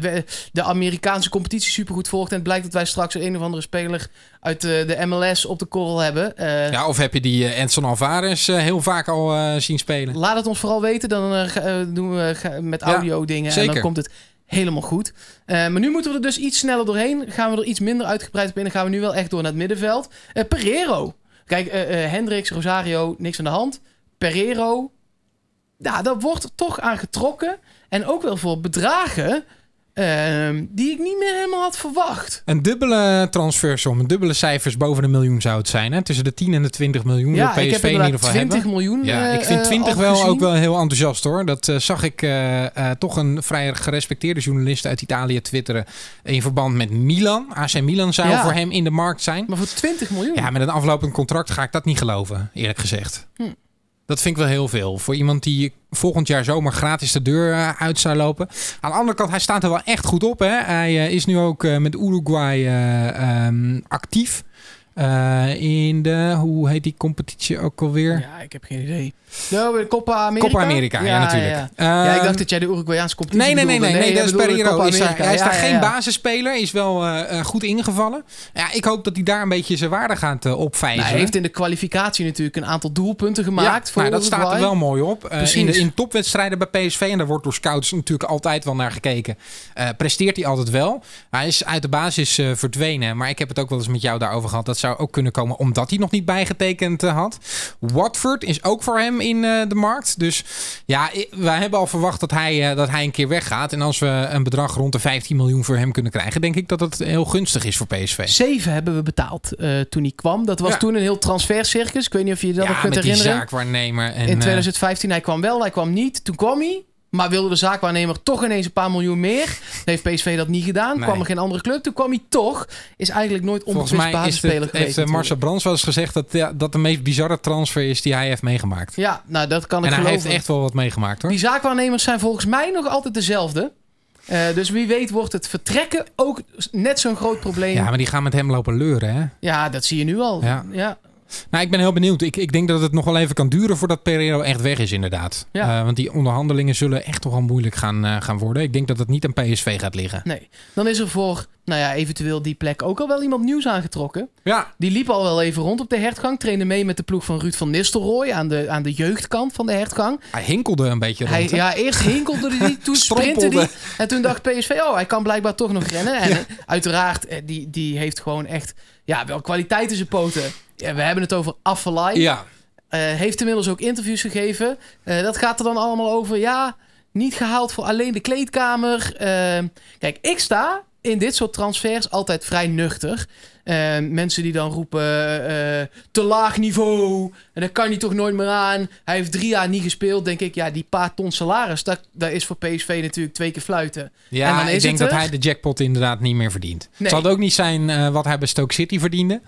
[SPEAKER 1] de Amerikaanse competitie supergoed volgt... en het blijkt dat wij straks een of andere speler uit de MLS op de korrel hebben...
[SPEAKER 2] ja, of heb je die Edson Alvarez heel vaak al zien spelen?
[SPEAKER 1] laat het ons vooral weten. Dan doen we met
[SPEAKER 2] Ja,
[SPEAKER 1] audio dingen en
[SPEAKER 2] zeker.
[SPEAKER 1] dan komt het helemaal goed. Eh, maar nu moeten we er dus iets sneller doorheen. Gaan we er iets minder uitgebreid. Dan gaan we nu wel echt door naar het middenveld. Eh Pereiro. Kijk, eh Hendricks, Rosario, niks aan de hand. Pereiro, ja, daar wordt toch aan getrokken. En ook wel voor bedragen die ik niet meer helemaal had verwacht.
[SPEAKER 2] Een dubbele transfersom, een dubbele cijfers boven een miljoen zou het zijn. Hè? Tussen de 10 en de 20 miljoen
[SPEAKER 1] ja, ik heb
[SPEAKER 2] in ieder
[SPEAKER 1] inderdaad
[SPEAKER 2] geval
[SPEAKER 1] 20
[SPEAKER 2] hebben.
[SPEAKER 1] miljoen.
[SPEAKER 2] Ja,
[SPEAKER 1] eh,
[SPEAKER 2] ik vind
[SPEAKER 1] eh,
[SPEAKER 2] 20
[SPEAKER 1] al
[SPEAKER 2] wel
[SPEAKER 1] gezien.
[SPEAKER 2] ook wel heel enthousiast hoor. Dat eh, zag ik eh, eh, toch een vrij gerespecteerde journalist uit Italië twitteren. In verband met Milan. AC Milan zou
[SPEAKER 1] Ja.
[SPEAKER 2] voor hem in de markt zijn.
[SPEAKER 1] Maar voor 20 miljoen?
[SPEAKER 2] Ja, met een aflopend contract ga ik dat niet geloven, eerlijk gezegd.
[SPEAKER 1] Hm.
[SPEAKER 2] Dat vind ik wel heel veel. Voor iemand die volgend jaar zomaar gratis de deur eh, uit zou lopen. Aan de andere kant, hij staat er wel echt goed op. Hè? Hij eh, is nu ook eh, met Uruguay eh, ehm, actief. Eh, in de, hoe heet die competitie ook alweer?
[SPEAKER 1] Ja, ik heb geen idee. Nou, Copa America?
[SPEAKER 2] Copa America, ja, natuurlijk.
[SPEAKER 1] Ja, ja, ik
[SPEAKER 2] Ehm,
[SPEAKER 1] dacht dat jij de Uruguayaanse competitie
[SPEAKER 2] Nee, nee, nee, nee, nee, dat is Pereiro.
[SPEAKER 1] Copa
[SPEAKER 2] Is hij,
[SPEAKER 1] America.
[SPEAKER 2] hij is
[SPEAKER 1] Ja,
[SPEAKER 2] daar
[SPEAKER 1] ja,
[SPEAKER 2] geen basisspeler, is wel eh, eh, goed ingevallen. Ja, ik hoop dat hij daar een beetje zijn waarde gaat uh, opvijzelen.
[SPEAKER 1] Nou, hij heeft in de kwalificatie natuurlijk een aantal doelpunten gemaakt.
[SPEAKER 2] Ja,
[SPEAKER 1] voor
[SPEAKER 2] nou, dat staat er wel mooi op. Uh,
[SPEAKER 1] Precies.
[SPEAKER 2] in, de, in topwedstrijden bij PSV, en daar wordt door scouts natuurlijk altijd wel naar gekeken, uh, presteert hij altijd wel. Hij is uit de basis uh, verdwenen, maar ik heb het ook wel eens met jou daarover gehad. Dat zou ook kunnen komen omdat hij nog niet bijgetekend uh, had. Watford is ook voor hem in uh, de markt. Dus ja, wij hebben al verwacht dat hij, uh, dat hij een keer weggaat. En als we een bedrag rond de 15 miljoen voor hem kunnen krijgen, denk ik dat het heel gunstig is voor PSV.
[SPEAKER 1] Zeven hebben we betaald uh, toen hij kwam. Dat was
[SPEAKER 2] Ja.
[SPEAKER 1] toen een heel transfercircus. Ik weet niet of je dat
[SPEAKER 2] ja,
[SPEAKER 1] nog kunt
[SPEAKER 2] met die zaakwaarnemer. En,
[SPEAKER 1] In
[SPEAKER 2] eh,
[SPEAKER 1] 2015, hij kwam wel, hij kwam niet. Toen kwam hij. Maar wilde de zaakwaarnemer toch ineens een paar miljoen meer. Dan heeft PSV dat niet gedaan.
[SPEAKER 2] Nee.
[SPEAKER 1] Kwam er geen andere club. Toen kwam hij toch. Is eigenlijk nooit
[SPEAKER 2] Volgens
[SPEAKER 1] onbetwist
[SPEAKER 2] mij is
[SPEAKER 1] basisspeler
[SPEAKER 2] het,
[SPEAKER 1] geweest.
[SPEAKER 2] heeft eh, Marcel
[SPEAKER 1] natuurlijk.
[SPEAKER 2] Brands wel eens gezegd dat ja, dat de meest bizarre transfer is die hij heeft meegemaakt.
[SPEAKER 1] Ja, nou dat kan ik
[SPEAKER 2] En hij
[SPEAKER 1] geloven.
[SPEAKER 2] heeft echt wel wat meegemaakt hoor.
[SPEAKER 1] Die zaakwaarnemers zijn volgens mij nog altijd dezelfde. Eh, dus wie weet wordt het vertrekken ook net zo'n groot probleem.
[SPEAKER 2] Ja,
[SPEAKER 1] Ja,
[SPEAKER 2] maar die gaan met hem lopen leuren hè.
[SPEAKER 1] dat zie je nu al.
[SPEAKER 2] Ja.
[SPEAKER 1] ja.
[SPEAKER 2] Nou, ik ben heel benieuwd. Ik, ik denk dat het nog wel even kan duren voordat Pereiro echt weg is, inderdaad.
[SPEAKER 1] Ja.
[SPEAKER 2] Eh, want die onderhandelingen zullen echt toch wel moeilijk gaan, eh, gaan worden. Ik denk dat het niet aan PSV gaat liggen.
[SPEAKER 1] Nee. Dan is er voor, nou ja, eventueel die plek ook al wel iemand nieuws aangetrokken.
[SPEAKER 2] Ja,
[SPEAKER 1] Die liep al wel even rond op de hertgang. Trainde mee met de ploeg van Ruud van Nistelrooy aan de, aan de jeugdkant van de hertgang.
[SPEAKER 2] hij hinkelde een beetje
[SPEAKER 1] Hij,
[SPEAKER 2] rond. hè?
[SPEAKER 1] ja, eerst hinkelde hij, toen sprintte hij. En toen dacht PSV, oh, hij kan blijkbaar toch nog rennen. En uiteraard, eh, die, die heeft gewoon echt, ja, wel kwaliteit in zijn poten. Ja, we hebben het over Affelay.
[SPEAKER 2] Ja,
[SPEAKER 1] Eh, heeft inmiddels ook interviews gegeven. Eh, dat gaat er dan allemaal over. Ja, niet gehaald voor alleen de kleedkamer. Eh, kijk, ik sta in dit soort transfers altijd vrij nuchter. Eh, mensen die dan roepen eh, te laag niveau. En dat kan hij toch nooit meer aan. Hij heeft drie jaar niet gespeeld. Denk ik, ja, die paar ton salaris. Dat, dat is voor PSV natuurlijk twee keer fluiten. En
[SPEAKER 2] ja
[SPEAKER 1] dan
[SPEAKER 2] ik denk dat
[SPEAKER 1] er.
[SPEAKER 2] hij de jackpot inderdaad niet meer verdient.
[SPEAKER 1] Nee.
[SPEAKER 2] Het zal het ook niet zijn eh, wat hij bij Stoke City verdiende.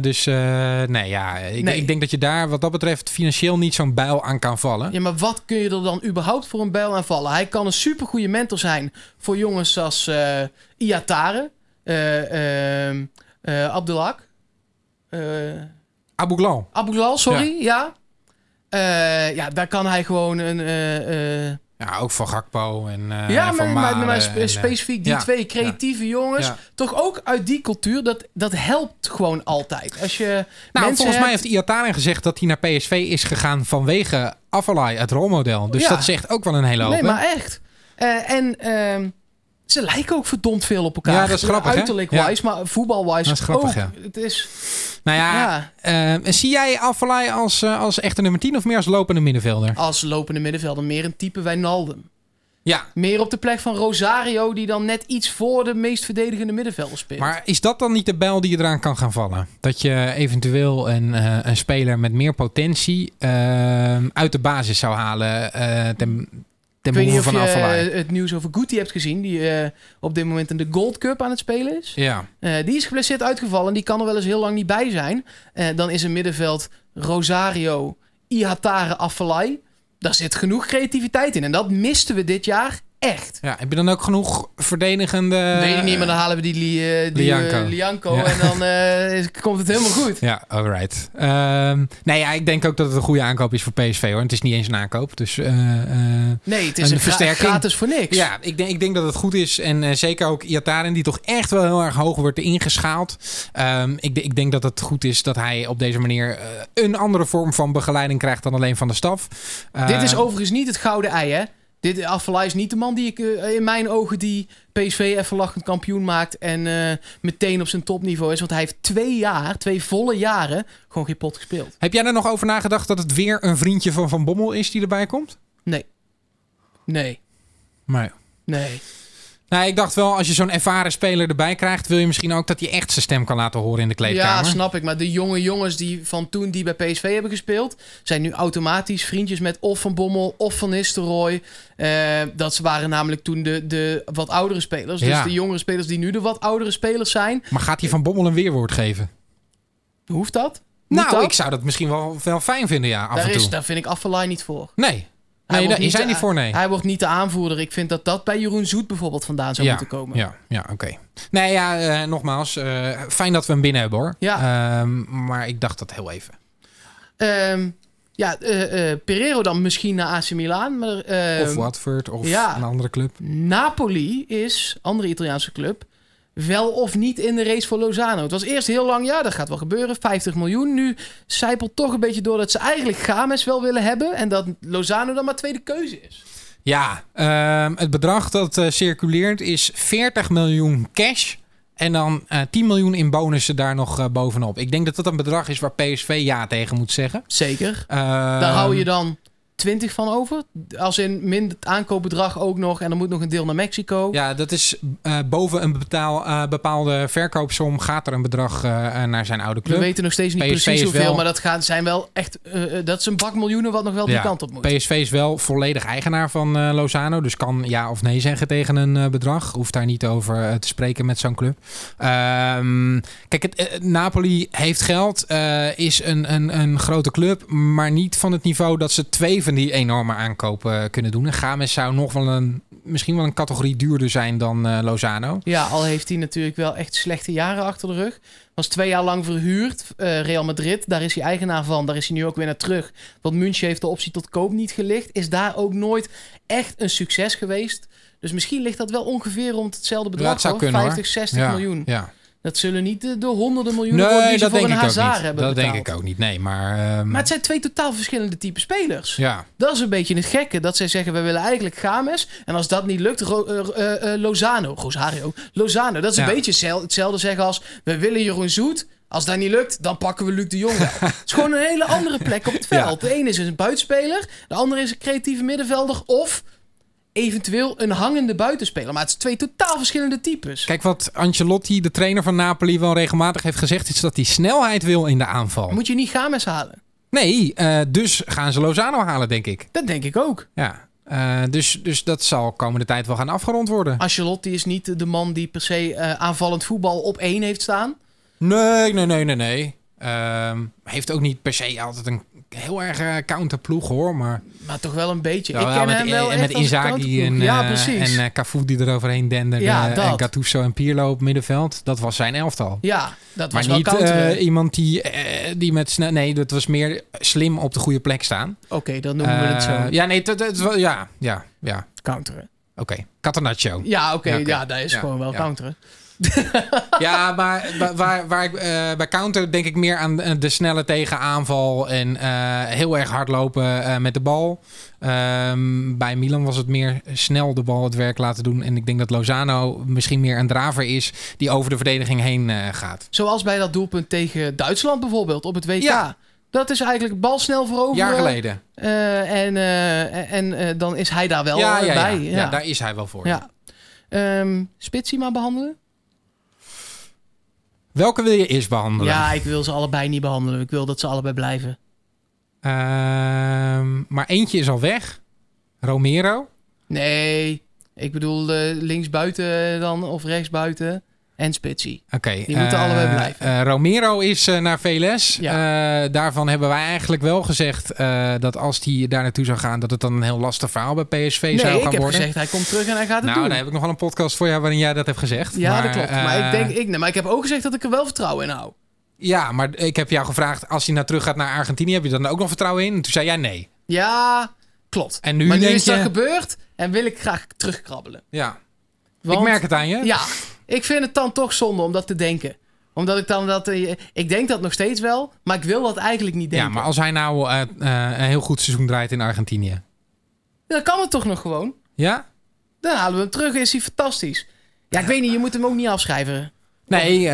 [SPEAKER 2] Dus nee, ja, ik,
[SPEAKER 1] Nee.
[SPEAKER 2] ik denk dat je daar wat dat betreft financieel niet zo'n bijl aan kan vallen.
[SPEAKER 1] Ja, maar wat kun je er dan überhaupt voor een bijl aan vallen? Hij kan een supergoeie mentor zijn voor jongens als Iatare, ehm, eh, Abdelhak,
[SPEAKER 2] Abu.
[SPEAKER 1] Abu Ghal, sorry, ja. Eh, ja, daar kan hij gewoon een...
[SPEAKER 2] Ja, ook van Gakpo en uh,
[SPEAKER 1] ja,
[SPEAKER 2] van
[SPEAKER 1] maar, maar, maar spe-
[SPEAKER 2] en,
[SPEAKER 1] specifiek die
[SPEAKER 2] ja,
[SPEAKER 1] twee creatieve jongens,
[SPEAKER 2] Ja.
[SPEAKER 1] toch ook uit die cultuur, dat, dat helpt gewoon altijd. Als je
[SPEAKER 2] Nou, volgens mij heeft Iataren gezegd dat hij naar PSV is gegaan vanwege Avalai, het rolmodel. Dus
[SPEAKER 1] Ja.
[SPEAKER 2] dat zegt ook wel een hele hoop.
[SPEAKER 1] Nee, maar echt. En ehm, ze lijken ook verdomd veel op elkaar.
[SPEAKER 2] Ja, dat is grappig, hè?
[SPEAKER 1] Uiterlijk-wise, maar voetbal-wise
[SPEAKER 2] Dat is grappig,
[SPEAKER 1] ook.
[SPEAKER 2] ja.
[SPEAKER 1] Het is...
[SPEAKER 2] Nou ja,
[SPEAKER 1] Ja.
[SPEAKER 2] eh, zie jij Avalai als, eh, als echte nummer 10 of meer als lopende middenvelder?
[SPEAKER 1] Als lopende middenvelder meer een type Wijnaldum.
[SPEAKER 2] Ja,
[SPEAKER 1] Meer op de plek van Rosario, die dan net iets voor de meest verdedigende middenvelder speelt.
[SPEAKER 2] maar is dat dan niet de bijl die je eraan kan gaan vallen? Dat je eventueel een, eh, een speler met meer potentie uit de basis zou halen ten, ten
[SPEAKER 1] ik weet niet of je eh, het nieuws over Guti hebt gezien, die eh, op dit moment in de Gold Cup aan het spelen is.
[SPEAKER 2] Ja,
[SPEAKER 1] Eh, die is geblesseerd uitgevallen en die kan er wel eens heel lang niet bij zijn. Dan is een middenveld Rosario, Ihatare, Afellay. Daar zit genoeg creativiteit in. En dat misten we dit jaar echt.
[SPEAKER 2] ja. Heb je dan ook genoeg verdedigende...
[SPEAKER 1] Ik niet, maar dan halen we die, Li, eh, die
[SPEAKER 2] Lianco.
[SPEAKER 1] eh, Lianco
[SPEAKER 2] Ja.
[SPEAKER 1] en dan eh, komt het helemaal goed.
[SPEAKER 2] Ja, alright. Ehm nee, ja, ik denk ook dat het een goede aankoop is voor PSV hoor. Het is niet eens een aankoop. Dus eh, eh,
[SPEAKER 1] Nee, het is
[SPEAKER 2] Een versterking.
[SPEAKER 1] gratis voor niks.
[SPEAKER 2] ja, ik denk, ik denk dat het goed is. En eh, zeker ook Iataren, die toch echt wel heel erg hoog wordt ingeschaald. Ehm, ik, ik denk dat het goed is dat hij op deze manier eh, een andere vorm van begeleiding krijgt dan alleen van de staf.
[SPEAKER 1] Dit is
[SPEAKER 2] Eh,
[SPEAKER 1] overigens niet het gouden ei, hè? Dit Afellay is niet de man die ik eh, in mijn ogen die PSV even lachend kampioen maakt en eh, meteen op zijn topniveau is. Want hij heeft twee jaar, twee volle jaren, gewoon geen pot gespeeld.
[SPEAKER 2] Heb jij er nog over nagedacht dat het weer een vriendje van Van Bommel is die erbij komt?
[SPEAKER 1] Nee. Nee.
[SPEAKER 2] Maar
[SPEAKER 1] Nee.
[SPEAKER 2] Nou, ik dacht wel, als je zo'n ervaren speler erbij krijgt, wil je misschien ook dat hij echt zijn stem kan laten horen in de
[SPEAKER 1] Ja,
[SPEAKER 2] kleedkamer.
[SPEAKER 1] snap ik. Maar de jonge jongens die van toen die bij PSV hebben gespeeld, zijn nu automatisch vriendjes met of Van Bommel of Van Nistelrooy. Eh, dat waren namelijk toen de, de wat oudere spelers. Dus
[SPEAKER 2] Ja.
[SPEAKER 1] de jongere spelers die nu de wat oudere spelers zijn.
[SPEAKER 2] Maar gaat hij Van Bommel een weerwoord geven?
[SPEAKER 1] Hoeft dat? Moet
[SPEAKER 2] nou,
[SPEAKER 1] dat?
[SPEAKER 2] ik zou dat misschien wel, wel fijn vinden, ja, af
[SPEAKER 1] daar,
[SPEAKER 2] en toe.
[SPEAKER 1] is, daar vind ik Affelay niet voor.
[SPEAKER 2] Nee. Nee,
[SPEAKER 1] wordt
[SPEAKER 2] daar is hij
[SPEAKER 1] de-
[SPEAKER 2] niet voor, nee.
[SPEAKER 1] Hij wordt niet de aanvoerder. Ik vind dat dat bij Jeroen Zoet bijvoorbeeld vandaan zou
[SPEAKER 2] ja,
[SPEAKER 1] moeten komen.
[SPEAKER 2] Ja, ja oké. Nee, ja, eh, nogmaals, eh, fijn dat we hem binnen hebben hoor.
[SPEAKER 1] Ja.
[SPEAKER 2] Ehm, maar ik dacht dat heel even.
[SPEAKER 1] Ehm, ja, eh, Pereiro dan misschien naar AC Milan. Maar ehm,
[SPEAKER 2] of Watford, of
[SPEAKER 1] ja.
[SPEAKER 2] een andere club.
[SPEAKER 1] Napoli is, andere Italiaanse club, wel of niet in de race voor Lozano. Het was eerst heel lang, ja, dat gaat wel gebeuren, 50 miljoen. Nu zijpelt toch een beetje door dat ze eigenlijk Games wel willen hebben... en dat Lozano dan maar tweede keuze is.
[SPEAKER 2] Ja, ehm, het bedrag dat eh, circuleert is 40 miljoen cash. En dan eh 10 miljoen in bonussen daar nog eh, bovenop. Ik denk dat dat een bedrag is waar PSV ja tegen moet zeggen.
[SPEAKER 1] Zeker.
[SPEAKER 2] Ehm,
[SPEAKER 1] Daar hou je dan 20 van over. Als in min het aankoopbedrag ook nog. En dan moet nog een deel naar Mexico.
[SPEAKER 2] Ja, dat is eh, boven een betaal, eh, bepaalde verkoopsom gaat er een bedrag eh, naar zijn oude
[SPEAKER 1] We
[SPEAKER 2] club.
[SPEAKER 1] weten nog steeds niet
[SPEAKER 2] PSV
[SPEAKER 1] precies hoeveel.
[SPEAKER 2] wel-
[SPEAKER 1] Maar dat gaat, zijn wel echt... dat is een bak miljoenen wat nog wel die kant op moet.
[SPEAKER 2] PSV is wel volledig eigenaar van Lozano. Dus kan ja of nee zeggen tegen een bedrag. Hoeft daar niet over te spreken met zo'n club. Ehm, kijk, het, Napoli heeft geld. is een, een, een grote club. Maar niet van het niveau dat ze twee van die enorme aankopen kunnen doen. En Games zou nog wel een... Misschien wel een categorie duurder zijn dan eh, Lozano.
[SPEAKER 1] Ja, al heeft hij natuurlijk wel echt slechte jaren achter de rug. Was twee jaar lang verhuurd. eh, Real Madrid, daar is hij eigenaar van. Daar is hij nu ook weer naar terug. Want München heeft de optie tot koop niet gelicht. Is daar ook nooit echt een succes geweest. Dus misschien ligt dat wel ongeveer rond hetzelfde bedrag.
[SPEAKER 2] Ja, het zou
[SPEAKER 1] hoor.
[SPEAKER 2] kunnen,
[SPEAKER 1] 50, 60
[SPEAKER 2] ja,
[SPEAKER 1] miljoen.
[SPEAKER 2] Ja.
[SPEAKER 1] Dat zullen niet de, de honderden miljoenen worden
[SPEAKER 2] Nee,
[SPEAKER 1] die ze voor een Hazard hebben
[SPEAKER 2] Dat denk ik ook niet. Nee, maar... ehm,
[SPEAKER 1] Maar het zijn twee totaal verschillende type spelers.
[SPEAKER 2] ja.
[SPEAKER 1] Dat is een beetje het gekke. Dat zij zeggen, we willen eigenlijk Games. En als dat niet lukt, Ro- eh, eh, eh, Lozano. Rosario. Lozano. Dat is een beetje hetzelfde, zeggen als... We willen Jeroen Zoet. Als dat niet lukt, dan pakken we Luc de Jong. Het is gewoon een hele andere plek op het
[SPEAKER 2] Ja.
[SPEAKER 1] veld. De ene is een buitenspeler. De andere is een creatieve middenvelder. Of eventueel een hangende buitenspeler. Maar het zijn twee totaal verschillende types.
[SPEAKER 2] Kijk, wat Ancelotti, de trainer van Napoli, wel regelmatig heeft gezegd... is dat hij snelheid wil in de aanval.
[SPEAKER 1] Moet je niet Games halen?
[SPEAKER 2] Nee, eh, dus gaan ze Lozano halen, denk ik.
[SPEAKER 1] Dat denk ik ook.
[SPEAKER 2] Ja. Eh, dus, dus dat zal komende tijd wel gaan afgerond worden.
[SPEAKER 1] Ancelotti is niet de man die per se eh, aanvallend voetbal op één heeft staan.
[SPEAKER 2] Nee, nee, nee, nee, nee. Ehm, heeft ook niet per se altijd een heel erg eh, counterploeg, hoor. Maar
[SPEAKER 1] Maar toch wel een beetje.
[SPEAKER 2] Nou,
[SPEAKER 1] ik ken
[SPEAKER 2] met,
[SPEAKER 1] hem wel
[SPEAKER 2] en met Inzaghi en,
[SPEAKER 1] ja,
[SPEAKER 2] eh,
[SPEAKER 1] precies.
[SPEAKER 2] en eh, Cafu die er overheen denderde.
[SPEAKER 1] Ja,
[SPEAKER 2] en. Gattuso en Pirlo op middenveld. Dat was zijn elftal.
[SPEAKER 1] ja, dat
[SPEAKER 2] Maar
[SPEAKER 1] was wel
[SPEAKER 2] niet eh, iemand die, die met snel... Nee, dat was meer slim op de goede plek staan.
[SPEAKER 1] Oké, dan noemen we het zo.
[SPEAKER 2] Ja, nee, dat, dat, ja, ja, ja.
[SPEAKER 1] Counteren.
[SPEAKER 2] Oké, Catenaccio.
[SPEAKER 1] Ja, oké,
[SPEAKER 2] Ja,
[SPEAKER 1] dat is
[SPEAKER 2] Ja,
[SPEAKER 1] gewoon wel counteren.
[SPEAKER 2] Ja, maar wa- waar, waar ik, eh, bij counter denk ik meer aan de, de snelle tegenaanval en eh, heel erg hard lopen eh, met de bal. Ehm, bij Milan was het meer snel de bal het werk laten doen. En ik denk dat Lozano misschien meer een draver is die over de verdediging heen eh, gaat.
[SPEAKER 1] Zoals bij dat doelpunt tegen Duitsland bijvoorbeeld op het WK.
[SPEAKER 2] Ja.
[SPEAKER 1] Dat is eigenlijk bal snel voorover.
[SPEAKER 2] Jaar geleden.
[SPEAKER 1] eh, en eh, en eh, dan is hij daar wel
[SPEAKER 2] ja,
[SPEAKER 1] eh,
[SPEAKER 2] ja, ja,
[SPEAKER 1] bij.
[SPEAKER 2] ja. daar is hij wel voor.
[SPEAKER 1] Ja. Ehm, Spitsie maar behandelen?
[SPEAKER 2] Welke wil je eerst behandelen?
[SPEAKER 1] Ja, ik wil ze allebei niet behandelen. Ik wil dat ze allebei blijven.
[SPEAKER 2] Ehm, maar eentje is al weg. Romero.
[SPEAKER 1] Nee, ik bedoel eh, linksbuiten dan of rechtsbuiten en Spitsie.
[SPEAKER 2] Oké.
[SPEAKER 1] Die moeten
[SPEAKER 2] eh,
[SPEAKER 1] allebei blijven.
[SPEAKER 2] eh, Romero is eh, naar VLS. Eh, daarvan hebben wij eigenlijk wel gezegd dat als hij daar naartoe zou gaan, dat het dan een heel lastig verhaal bij PSV
[SPEAKER 1] Nee,
[SPEAKER 2] zou
[SPEAKER 1] ik
[SPEAKER 2] gaan
[SPEAKER 1] heb
[SPEAKER 2] worden.
[SPEAKER 1] gezegd hij komt terug en hij gaat het
[SPEAKER 2] nou,
[SPEAKER 1] doen.
[SPEAKER 2] daar heb ik nog wel een podcast voor jou waarin jij dat hebt gezegd.
[SPEAKER 1] Ja,
[SPEAKER 2] Maar,
[SPEAKER 1] dat klopt. maar, ik denk, ik, nee, maar ik heb ook gezegd dat ik er wel vertrouwen in hou.
[SPEAKER 2] Ja, maar ik heb jou gevraagd, als hij nou terug gaat naar Argentinië, heb je dan ook nog vertrouwen in? En toen zei jij nee.
[SPEAKER 1] Ja, klopt.
[SPEAKER 2] En nu
[SPEAKER 1] maar nu is dat
[SPEAKER 2] je-
[SPEAKER 1] gebeurd en wil ik graag terugkrabbelen.
[SPEAKER 2] Ja,
[SPEAKER 1] Want,
[SPEAKER 2] ik merk het aan je.
[SPEAKER 1] Ja, ik vind het dan toch zonde om dat te denken. Omdat ik dan dat... eh, ik denk dat nog steeds wel, maar ik wil dat eigenlijk niet denken.
[SPEAKER 2] Ja, maar als hij nou eh, eh, een heel goed seizoen draait in Argentinië.
[SPEAKER 1] Dan kan het toch nog gewoon?
[SPEAKER 2] Ja?
[SPEAKER 1] Dan halen we hem terug, is hij fantastisch. Ja, ik weet niet, je moet hem ook niet afschrijven.
[SPEAKER 2] Nee,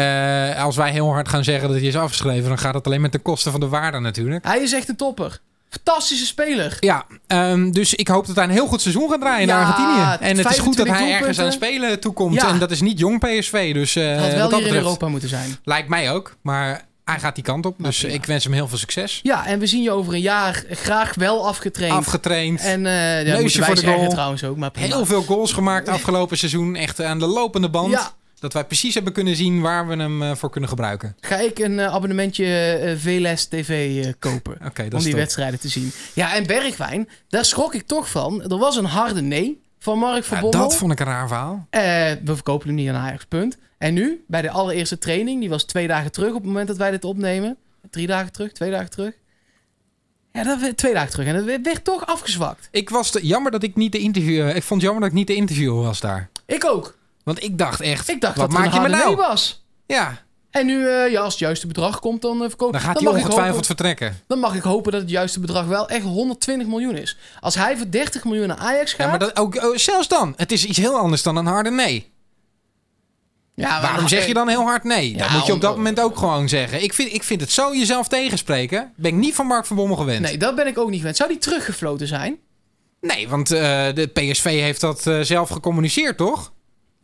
[SPEAKER 2] als wij heel hard gaan zeggen dat hij is afgeschreven, dan gaat dat alleen met de kosten van de waarde natuurlijk.
[SPEAKER 1] Hij is echt een topper. Fantastische speler.
[SPEAKER 2] Ja, ehm, dus ik hoop dat hij een heel goed seizoen gaat draaien in Argentinië. En het is goed dat
[SPEAKER 1] 25
[SPEAKER 2] hij ergens aan spelen toekomt.
[SPEAKER 1] Ja.
[SPEAKER 2] En dat is niet jong PSV, dus eh
[SPEAKER 1] Had wel
[SPEAKER 2] dat
[SPEAKER 1] hier in Europa moeten zijn.
[SPEAKER 2] lijkt mij ook. Maar hij gaat die kant op, dus
[SPEAKER 1] prima.
[SPEAKER 2] ik wens hem heel veel succes.
[SPEAKER 1] Ja, en we zien je over een jaar graag wel afgetraind.
[SPEAKER 2] Afgetraind.
[SPEAKER 1] en eh ja,
[SPEAKER 2] voor de goal.
[SPEAKER 1] trouwens ook, maar prima.
[SPEAKER 2] Heel veel goals gemaakt afgelopen seizoen. Echt aan de lopende band.
[SPEAKER 1] Ja,
[SPEAKER 2] Dat wij precies hebben kunnen zien waar we hem eh, voor kunnen gebruiken.
[SPEAKER 1] Ga ik een eh, abonnementje eh, VLS TV kopen. Om die
[SPEAKER 2] top.
[SPEAKER 1] wedstrijden te zien. Ja, en Bergwijn, daar schrok ik toch van. Er was een harde nee van Mark van
[SPEAKER 2] Ja,
[SPEAKER 1] Bommel.
[SPEAKER 2] dat vond ik een raar verhaal.
[SPEAKER 1] We verkopen hem niet aan Ajax, punt. En nu, bij de allereerste training, die was twee dagen terug op het moment dat wij dit opnemen. Drie dagen terug, twee dagen terug. Ja, dat werd twee dagen terug. En dat werd, toch afgezwakt.
[SPEAKER 2] Ik was te, jammer dat ik niet de interview. Ik vond het jammer dat ik niet de interviewer was daar.
[SPEAKER 1] Ik ook.
[SPEAKER 2] Want ik dacht echt.
[SPEAKER 1] Ik dacht
[SPEAKER 2] wat
[SPEAKER 1] dat
[SPEAKER 2] maak je me nou?
[SPEAKER 1] was.
[SPEAKER 2] Ja,
[SPEAKER 1] En nu, eh, ja, als het juiste bedrag komt, dan uh, verkopen
[SPEAKER 2] dan gaat hij ongetwijfeld
[SPEAKER 1] hopen-
[SPEAKER 2] vertrekken.
[SPEAKER 1] Dan mag ik hopen dat het juiste bedrag wel echt 120 miljoen is. Als hij voor 30 miljoen naar Ajax gaat...
[SPEAKER 2] Ja, maar dat, ook, oh, zelfs dan. Het is iets heel anders dan een harde nee.
[SPEAKER 1] Ja, maar-
[SPEAKER 2] Waarom zeg je dan heel hard nee?
[SPEAKER 1] Ja,
[SPEAKER 2] dat moet je op dat
[SPEAKER 1] om-
[SPEAKER 2] moment ook gewoon zeggen. Ik vind, ik vind het zo jezelf tegenspreken. Ben ik niet van Mark van Bommel gewend.
[SPEAKER 1] Nee, dat ben ik ook niet gewend. Zou die teruggefloten zijn?
[SPEAKER 2] Nee, want eh, de PSV heeft dat zelf gecommuniceerd, toch?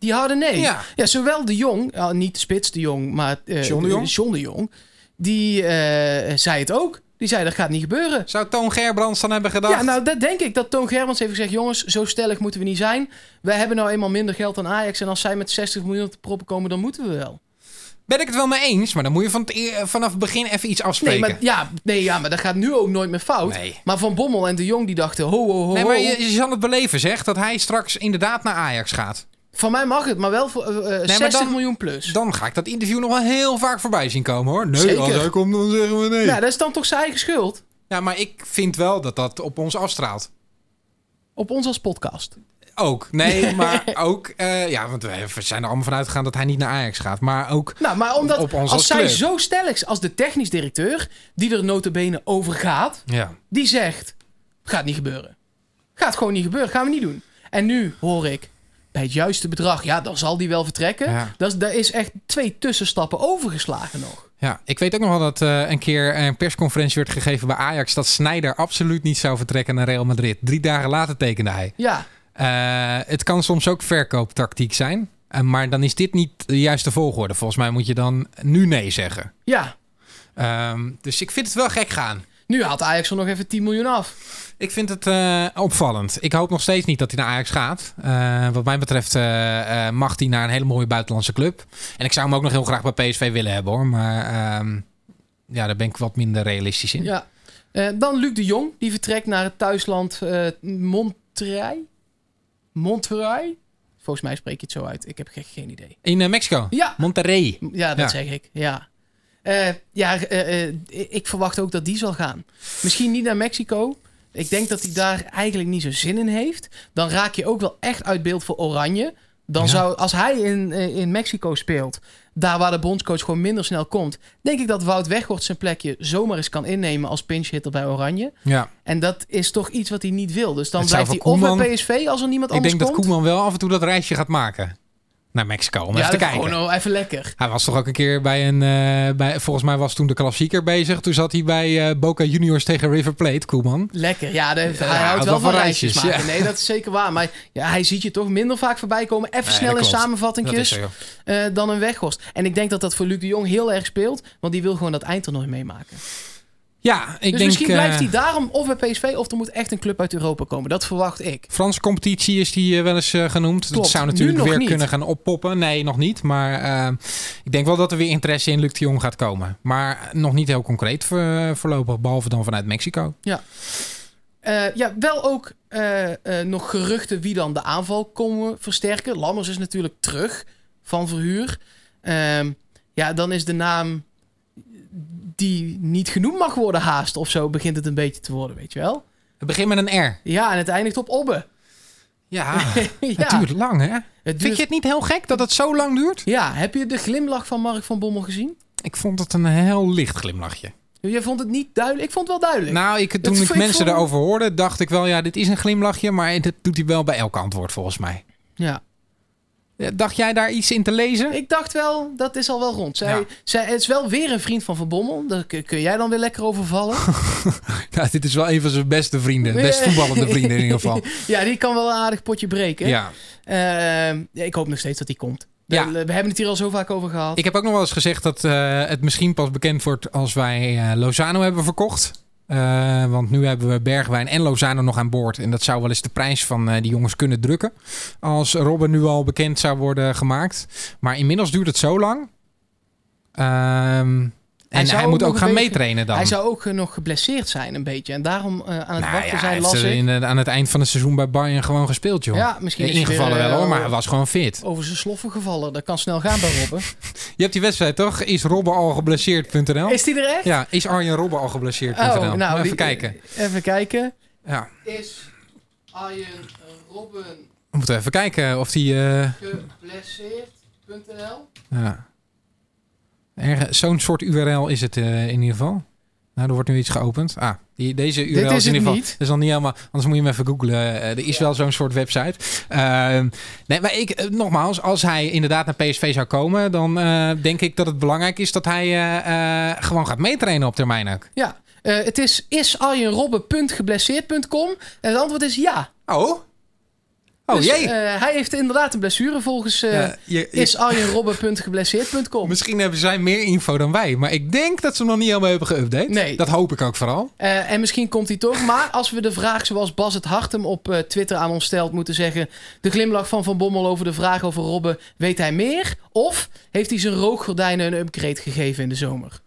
[SPEAKER 1] Die harde nee.
[SPEAKER 2] Ja.
[SPEAKER 1] Ja, zowel de Jong, ja, niet de Spits de Jong, maar eh,
[SPEAKER 2] John de Jong?
[SPEAKER 1] John de Jong, die eh, zei het ook. Die zei dat gaat niet gebeuren.
[SPEAKER 2] Zou Toon Gerbrands dan hebben gedacht?
[SPEAKER 1] Ja, nou dat denk ik. Dat Toon Germans heeft gezegd, jongens, zo stellig moeten we niet zijn. Wij hebben nou eenmaal minder geld dan Ajax. En als zij met 60 miljoen te proppen komen, dan moeten we wel.
[SPEAKER 2] Ben ik het wel mee eens, maar dan moet je van het, e- vanaf het begin even iets
[SPEAKER 1] Nee
[SPEAKER 2] afspreken.
[SPEAKER 1] maar, ja, nee, ja, maar dat gaat nu ook nooit meer fout.
[SPEAKER 2] Nee.
[SPEAKER 1] Maar Van Bommel en de Jong die dachten, ho, ho, ho,
[SPEAKER 2] Nee, maar je, je zal het beleven, zeg, dat hij straks inderdaad naar Ajax gaat.
[SPEAKER 1] Van mij mag het, maar wel voor
[SPEAKER 2] maar
[SPEAKER 1] 60
[SPEAKER 2] dan-
[SPEAKER 1] miljoen plus.
[SPEAKER 2] Dan ga ik dat interview nog wel heel vaak voorbij zien komen, hoor. Nee,
[SPEAKER 1] Zeker.
[SPEAKER 2] als hij komt, dan zeggen we nee.
[SPEAKER 1] Ja, dat is dan toch zijn eigen schuld?
[SPEAKER 2] Ja, maar ik vind wel dat dat op ons afstraalt.
[SPEAKER 1] Op ons als podcast.
[SPEAKER 2] Ook. Nee, maar ook... eh, ja, want we zijn er allemaal vanuit gegaan dat hij niet naar Ajax gaat. Maar ook...
[SPEAKER 1] Nou, maar omdat
[SPEAKER 2] Op ons
[SPEAKER 1] als
[SPEAKER 2] als
[SPEAKER 1] zij
[SPEAKER 2] club.
[SPEAKER 1] zo stellig is als de technisch directeur, die er notabene over gaat,
[SPEAKER 2] Ja.
[SPEAKER 1] die zegt, gaat niet gebeuren. Gaat gewoon niet gebeuren, gaan we niet doen. En nu hoor ik, bij het juiste bedrag, ja, dan zal die wel vertrekken.
[SPEAKER 2] Ja.
[SPEAKER 1] Dat is, daar is echt twee tussenstappen overgeslagen nog.
[SPEAKER 2] Ja, ik weet ook nog wel dat eh, een keer een persconferentie werd gegeven bij Ajax... dat Sneijder absoluut niet zou vertrekken naar Real Madrid. Drie dagen later tekende hij.
[SPEAKER 1] Ja,
[SPEAKER 2] Eh, het kan soms ook verkooptactiek zijn. Eh, maar dan is dit niet de juiste volgorde. Volgens mij moet je dan nu nee zeggen.
[SPEAKER 1] ja.
[SPEAKER 2] Ehm, dus ik vind het wel gek gaan.
[SPEAKER 1] Nu haalt Ajax er nog even 10 miljoen af.
[SPEAKER 2] Ik vind het eh, opvallend. Ik hoop nog steeds niet dat hij naar Ajax gaat. Eh, wat mij betreft eh, mag hij naar een hele mooie buitenlandse club. En ik zou hem ook nog heel graag bij PSV willen hebben hoor. Maar ehm, ja, daar ben ik wat minder realistisch in.
[SPEAKER 1] Ja. Dan Luc de Jong, die vertrekt naar het thuisland Monterrey. Monterrey? Volgens mij spreek je het zo uit. Ik heb ge- geen idee.
[SPEAKER 2] In Mexico.
[SPEAKER 1] Ja,
[SPEAKER 2] Monterrey.
[SPEAKER 1] ja dat
[SPEAKER 2] Ja.
[SPEAKER 1] zeg ik. Ja, Eh, ja eh, eh, ik verwacht ook dat die zal gaan. Misschien niet naar Mexico. Ik denk dat hij daar eigenlijk niet zo zin in heeft. Dan raak je ook wel echt uit beeld voor Oranje. Dan
[SPEAKER 2] Ja.
[SPEAKER 1] zou, als hij in, in Mexico speelt, daar waar de bondscoach gewoon minder snel komt, denk ik dat Wout Weghorst zijn plekje zomaar eens kan innemen als pinchhitter bij Oranje.
[SPEAKER 2] Ja.
[SPEAKER 1] En dat is toch iets wat hij niet wil. Dus dan
[SPEAKER 2] Het
[SPEAKER 1] blijft hij
[SPEAKER 2] voor
[SPEAKER 1] of bij
[SPEAKER 2] Koeman-
[SPEAKER 1] PSV als er niemand
[SPEAKER 2] Ik
[SPEAKER 1] anders
[SPEAKER 2] denk dat
[SPEAKER 1] komt.
[SPEAKER 2] Koeman wel af en toe dat reisje gaat maken. Naar Mexico. Om
[SPEAKER 1] ja,
[SPEAKER 2] even te kijken.
[SPEAKER 1] gewoon even lekker.
[SPEAKER 2] Hij was toch ook een keer bij een... eh, bij, volgens mij was toen de klassieker bezig. Toen zat hij bij eh, Boca Juniors tegen River Plate, Koeman.
[SPEAKER 1] Lekker. Ja, de- hij
[SPEAKER 2] Ja,
[SPEAKER 1] houdt wel van reisjes
[SPEAKER 2] reisjes,
[SPEAKER 1] maken.
[SPEAKER 2] ja.
[SPEAKER 1] Nee, dat is zeker waar. Maar ja, hij ziet je toch minder vaak voorbij komen. Even
[SPEAKER 2] Nee,
[SPEAKER 1] snel in samenvattingjes eh, dan een Weghorst. En ik denk dat dat voor Luc de Jong heel erg speelt. Want die wil gewoon dat eindtoernooi meemaken.
[SPEAKER 2] Ja, ik
[SPEAKER 1] dus
[SPEAKER 2] denk...
[SPEAKER 1] misschien blijft
[SPEAKER 2] eh,
[SPEAKER 1] hij daarom of bij PSV... of er moet echt een club uit Europa komen. Dat verwacht ik.
[SPEAKER 2] Franse competitie is die eh, wel eens eh, genoemd.
[SPEAKER 1] Klopt.
[SPEAKER 2] Dat zou natuurlijk weer
[SPEAKER 1] niet.
[SPEAKER 2] kunnen gaan oppoppen. Nee, nog niet. Maar ik denk wel dat er weer interesse in Luc de Jong gaat komen. Maar nog niet heel concreet voor, voorlopig. Behalve dan vanuit Mexico.
[SPEAKER 1] Eh, ja, wel ook nog geruchten wie dan de aanval komen versterken. Lammers is natuurlijk terug van verhuur. Ehm, ja, dan is de naam die niet genoemd mag worden haast of zo... begint het een beetje te worden, weet je wel?
[SPEAKER 2] Het begint met een R.
[SPEAKER 1] Ja, en het eindigt op Obbe.
[SPEAKER 2] Ja,
[SPEAKER 1] ja,
[SPEAKER 2] het duurt lang hè?
[SPEAKER 1] het
[SPEAKER 2] Vind je het niet heel gek dat het zo lang duurt?
[SPEAKER 1] Ja, heb je de glimlach van Mark van Bommel gezien?
[SPEAKER 2] Ik vond het een heel licht glimlachje.
[SPEAKER 1] Je vond het niet duidelijk? Ik vond het wel duidelijk.
[SPEAKER 2] Nou, ik, toen
[SPEAKER 1] Het-
[SPEAKER 2] ik
[SPEAKER 1] ik
[SPEAKER 2] mensen
[SPEAKER 1] vond-
[SPEAKER 2] erover hoorde, dacht ik wel, ja, dit is een glimlachje. Maar dat doet hij wel bij elk antwoord volgens mij.
[SPEAKER 1] ja.
[SPEAKER 2] Ja, Dacht jij daar iets in te lezen?
[SPEAKER 1] Ik dacht wel, dat is al wel rond. Zij,
[SPEAKER 2] Ja.
[SPEAKER 1] zij, het is wel weer een vriend van Van Bommel. Daar kun jij dan weer lekker over vallen.
[SPEAKER 2] Ja, dit is wel een van zijn beste vrienden. Best voetballende vrienden in ieder geval.
[SPEAKER 1] Ja, die kan wel een aardig potje breken.
[SPEAKER 2] Ja.
[SPEAKER 1] Ehm, ik hoop nog steeds dat die komt.
[SPEAKER 2] Ja.
[SPEAKER 1] We, we hebben het hier al zo vaak over gehad.
[SPEAKER 2] Ik heb ook nog wel eens gezegd dat eh, het misschien pas bekend wordt als wij eh, Lozano hebben verkocht. Eh, want nu hebben we Bergwijn en Lozano nog aan boord. En dat zou wel eens de prijs van eh, die jongens kunnen drukken. Als Robben nu al bekend zou worden gemaakt. Maar inmiddels duurt het zo lang. Ehm, en hij moet ook gaan
[SPEAKER 1] beetje-
[SPEAKER 2] meetrainen dan.
[SPEAKER 1] hij zou ook eh, nog geblesseerd zijn een beetje. En daarom eh, aan het
[SPEAKER 2] Nou
[SPEAKER 1] wachten
[SPEAKER 2] ja,
[SPEAKER 1] zijn, las ik.
[SPEAKER 2] in, de- aan het eind van het seizoen bij Bayern gewoon gespeeld, joh.
[SPEAKER 1] Ja, misschien
[SPEAKER 2] Ja,
[SPEAKER 1] is
[SPEAKER 2] ingevallen
[SPEAKER 1] weer,
[SPEAKER 2] wel hoor,
[SPEAKER 1] eh,
[SPEAKER 2] maar hij was gewoon fit.
[SPEAKER 1] over zijn sloffen gevallen. Dat kan snel gaan bij Robben.
[SPEAKER 2] Je hebt die wedstrijd toch? Is Robben al geblesseerd.nl?
[SPEAKER 1] Is die er echt?
[SPEAKER 2] Ja, is Arjen Robben al geblesseerd.nl?
[SPEAKER 1] Oh, nou,
[SPEAKER 2] even
[SPEAKER 1] die-
[SPEAKER 2] kijken.
[SPEAKER 1] Even kijken.
[SPEAKER 2] Ja,
[SPEAKER 1] Is Arjen Robben
[SPEAKER 2] we moeten even kijken of die... eh,
[SPEAKER 1] geblesseerd.nl?
[SPEAKER 2] ja. Zo'n soort URL is het eh, in ieder geval. Nou, er wordt nu iets geopend. Ah, die, deze URL
[SPEAKER 1] is
[SPEAKER 2] is in ieder geval...
[SPEAKER 1] niet.
[SPEAKER 2] Dat is al niet helemaal... Anders moet je hem even googlen. Eh, er is wel zo'n soort website. Ehm, nee, maar ik, eh, nogmaals, als hij inderdaad naar PSV zou komen... dan denk ik dat het belangrijk is dat hij gewoon gaat meetrainen op termijn ook.
[SPEAKER 1] Ja. Het is isarjenrobben.geblesseerd.com. En het antwoord is ja.
[SPEAKER 2] Oh? Oh
[SPEAKER 1] Dus,
[SPEAKER 2] jee.
[SPEAKER 1] eh, hij heeft inderdaad een blessure volgens uh,
[SPEAKER 2] Ja, je- je-
[SPEAKER 1] isarjenrobben.geblesseerd.com.
[SPEAKER 2] Misschien hebben zij meer info dan wij. Maar ik denk dat ze hem nog niet helemaal hebben geüpdate.
[SPEAKER 1] Nee.
[SPEAKER 2] Dat hoop ik ook vooral.
[SPEAKER 1] Eh, en misschien komt hij toch. Maar als we de vraag zoals Bas het Hartem op eh, Twitter aan ons stelt... moeten zeggen... de glimlach van Van Bommel over de vraag over Robben... weet hij meer? Of heeft hij zijn rookgordijnen een upgrade gegeven in de zomer?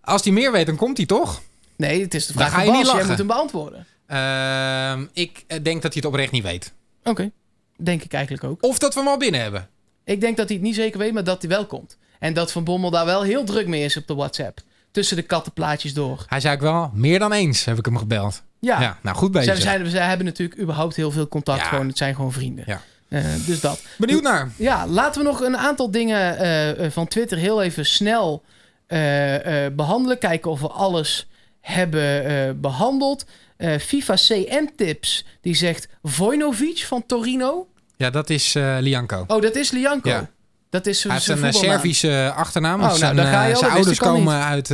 [SPEAKER 2] Als hij meer weet, dan komt hij toch?
[SPEAKER 1] Nee, het is de vraag van Bas.
[SPEAKER 2] niet
[SPEAKER 1] Jij moet hem beantwoorden.
[SPEAKER 2] Ehm, ik denk dat hij het oprecht niet weet.
[SPEAKER 1] Oké, denk ik eigenlijk ook.
[SPEAKER 2] Of dat we hem al binnen hebben.
[SPEAKER 1] Ik denk dat hij het niet zeker weet, maar dat hij wel komt. En dat Van Bommel daar wel heel druk mee is op de WhatsApp. Tussen de kattenplaatjes door.
[SPEAKER 2] Hij zei ook wel, meer dan eens heb ik hem gebeld.
[SPEAKER 1] Ja,
[SPEAKER 2] Ja, nou goed bezig.
[SPEAKER 1] zij, zij, zij hebben natuurlijk überhaupt heel veel contact.
[SPEAKER 2] Ja.
[SPEAKER 1] Gewoon, het zijn gewoon vrienden.
[SPEAKER 2] Ja.
[SPEAKER 1] Eh, dus dat.
[SPEAKER 2] Benieuwd naar.
[SPEAKER 1] Ja, laten we nog een aantal dingen eh, eh, van Twitter heel even snel eh, eh, behandelen. Kijken of we alles hebben eh, behandeld. Eh, FIFA CM-tips, die zegt Vojnovic van Torino.
[SPEAKER 2] Ja, dat is eh Lianco.
[SPEAKER 1] Oh, dat is Lianco.
[SPEAKER 2] Ja.
[SPEAKER 1] Dat is
[SPEAKER 2] Hij
[SPEAKER 1] zijn
[SPEAKER 2] heeft een eh. Servische achternaam.
[SPEAKER 1] Oh,
[SPEAKER 2] Dus
[SPEAKER 1] nou,
[SPEAKER 2] zijn,
[SPEAKER 1] daar ga je al.
[SPEAKER 2] zijn
[SPEAKER 1] Dat
[SPEAKER 2] ouders
[SPEAKER 1] ik
[SPEAKER 2] komen uit,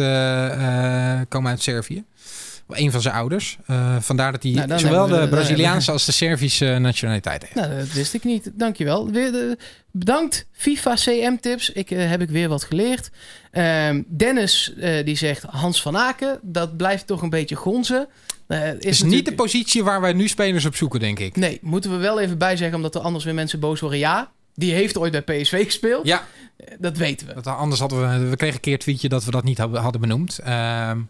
[SPEAKER 2] komen uit Servië. Een van zijn ouders. Vandaar dat hij
[SPEAKER 1] Nou,
[SPEAKER 2] zowel de Braziliaanse als de Servische nationaliteit heeft.
[SPEAKER 1] Nou, dat wist ik niet. Dankjewel. Weer de, bedankt FIFA CM-tips. Ik eh, heb ik weer wat geleerd. Ehm, Dennis die zegt Hans van Aken. Dat blijft toch een beetje gonzen. Eh,
[SPEAKER 2] is niet de positie waar wij nu spelers op zoeken, denk ik.
[SPEAKER 1] Nee, moeten we wel even bijzeggen, omdat er anders weer mensen boos worden. Ja, die heeft ooit bij PSV gespeeld.
[SPEAKER 2] Ja,
[SPEAKER 1] Dat weten we.
[SPEAKER 2] dat, anders hadden we... We kregen een keer een tweetje dat we dat niet hadden, hadden benoemd. Ehm,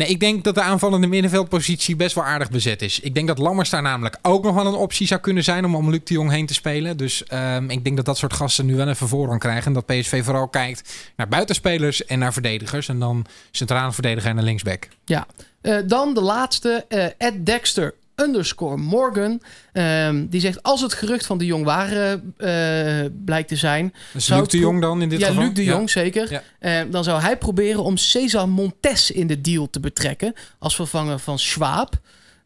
[SPEAKER 2] nee, ik denk dat de aanvallende middenveldpositie best wel aardig bezet is. Ik denk dat Lammers daar namelijk ook nog wel een optie zou kunnen zijn... om om Luc de Jong heen te spelen. Dus ehm, ik denk dat dat soort gasten nu wel even voorrang krijgen. En dat PSV vooral kijkt naar buitenspelers en naar verdedigers. En dan centrale verdediger en een linksback.
[SPEAKER 1] Eh, dan de laatste, eh Ed Dexter underscore Morgan. Ehm, die zegt, als het gerucht van de Jong waar eh, blijkt te zijn...
[SPEAKER 2] Dus
[SPEAKER 1] Zou
[SPEAKER 2] Luc de Jong dan in dit
[SPEAKER 1] ja,
[SPEAKER 2] geval?
[SPEAKER 1] Luc de Jong zeker.
[SPEAKER 2] Ja.
[SPEAKER 1] Eh, dan zou hij proberen om Cesar Montes in de deal te betrekken... als vervanger van Schwab.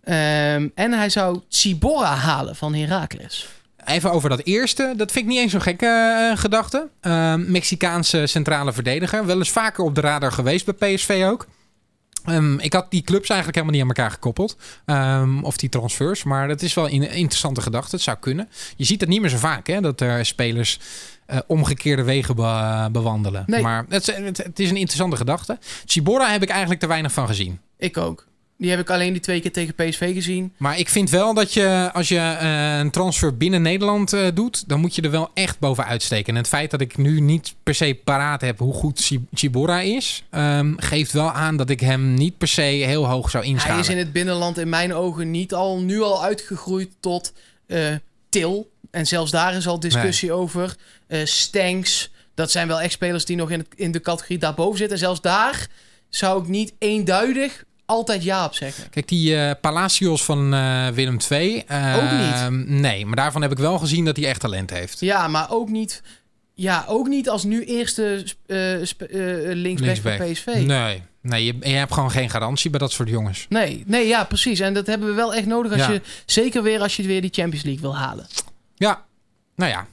[SPEAKER 1] Ehm, en hij zou Tsibora halen van Heracles.
[SPEAKER 2] Even over dat eerste. Dat vind ik niet eens zo'n gekke eh, gedachte. Ehm, Mexicaanse centrale verdediger. Wel eens vaker op de radar geweest bij PSV ook. Ehm, ik had die clubs eigenlijk helemaal niet aan elkaar gekoppeld. Ehm, of die transfers. Maar dat is wel een interessante gedachte. Het zou kunnen. Je ziet het niet meer zo vaak. Hè, dat er spelers eh, omgekeerde wegen be- bewandelen.
[SPEAKER 1] Nee.
[SPEAKER 2] Maar het, is- het, het is een interessante gedachte. Chibora heb ik eigenlijk te weinig van gezien.
[SPEAKER 1] Ik ook. Die heb ik alleen die twee keer tegen PSV gezien.
[SPEAKER 2] Maar ik vind wel dat je, als je eh, een transfer binnen Nederland eh, doet, dan moet je er wel echt bovenuit steken. En het feit dat ik nu niet per se paraat heb hoe goed Chi- Chibora is, ehm, geeft wel aan dat ik hem niet per se heel hoog zou
[SPEAKER 1] Hij
[SPEAKER 2] inschalen.
[SPEAKER 1] is in het binnenland in mijn ogen niet al, nu al uitgegroeid tot eh, Til. En zelfs daar is al discussie over. Stanks. Dat zijn wel echt spelers die nog in, het, in de categorie daarboven zitten. En zelfs daar zou ik niet eenduidig altijd ja op zeggen.
[SPEAKER 2] Kijk, die eh, Palacios van eh, Willem II. eh,
[SPEAKER 1] Ook niet.
[SPEAKER 2] Nee, maar daarvan heb ik wel gezien dat hij echt talent heeft.
[SPEAKER 1] Ja, maar ook niet, ja, ook niet als nu eerste eh, linksback, bij PSV.
[SPEAKER 2] Nee, nee je, je hebt gewoon geen garantie bij dat soort jongens.
[SPEAKER 1] Nee, nee, ja, precies. En dat hebben we wel echt nodig als
[SPEAKER 2] Ja.
[SPEAKER 1] je, zeker weer als je weer die Champions League wil halen.
[SPEAKER 2] Ja, nou ja.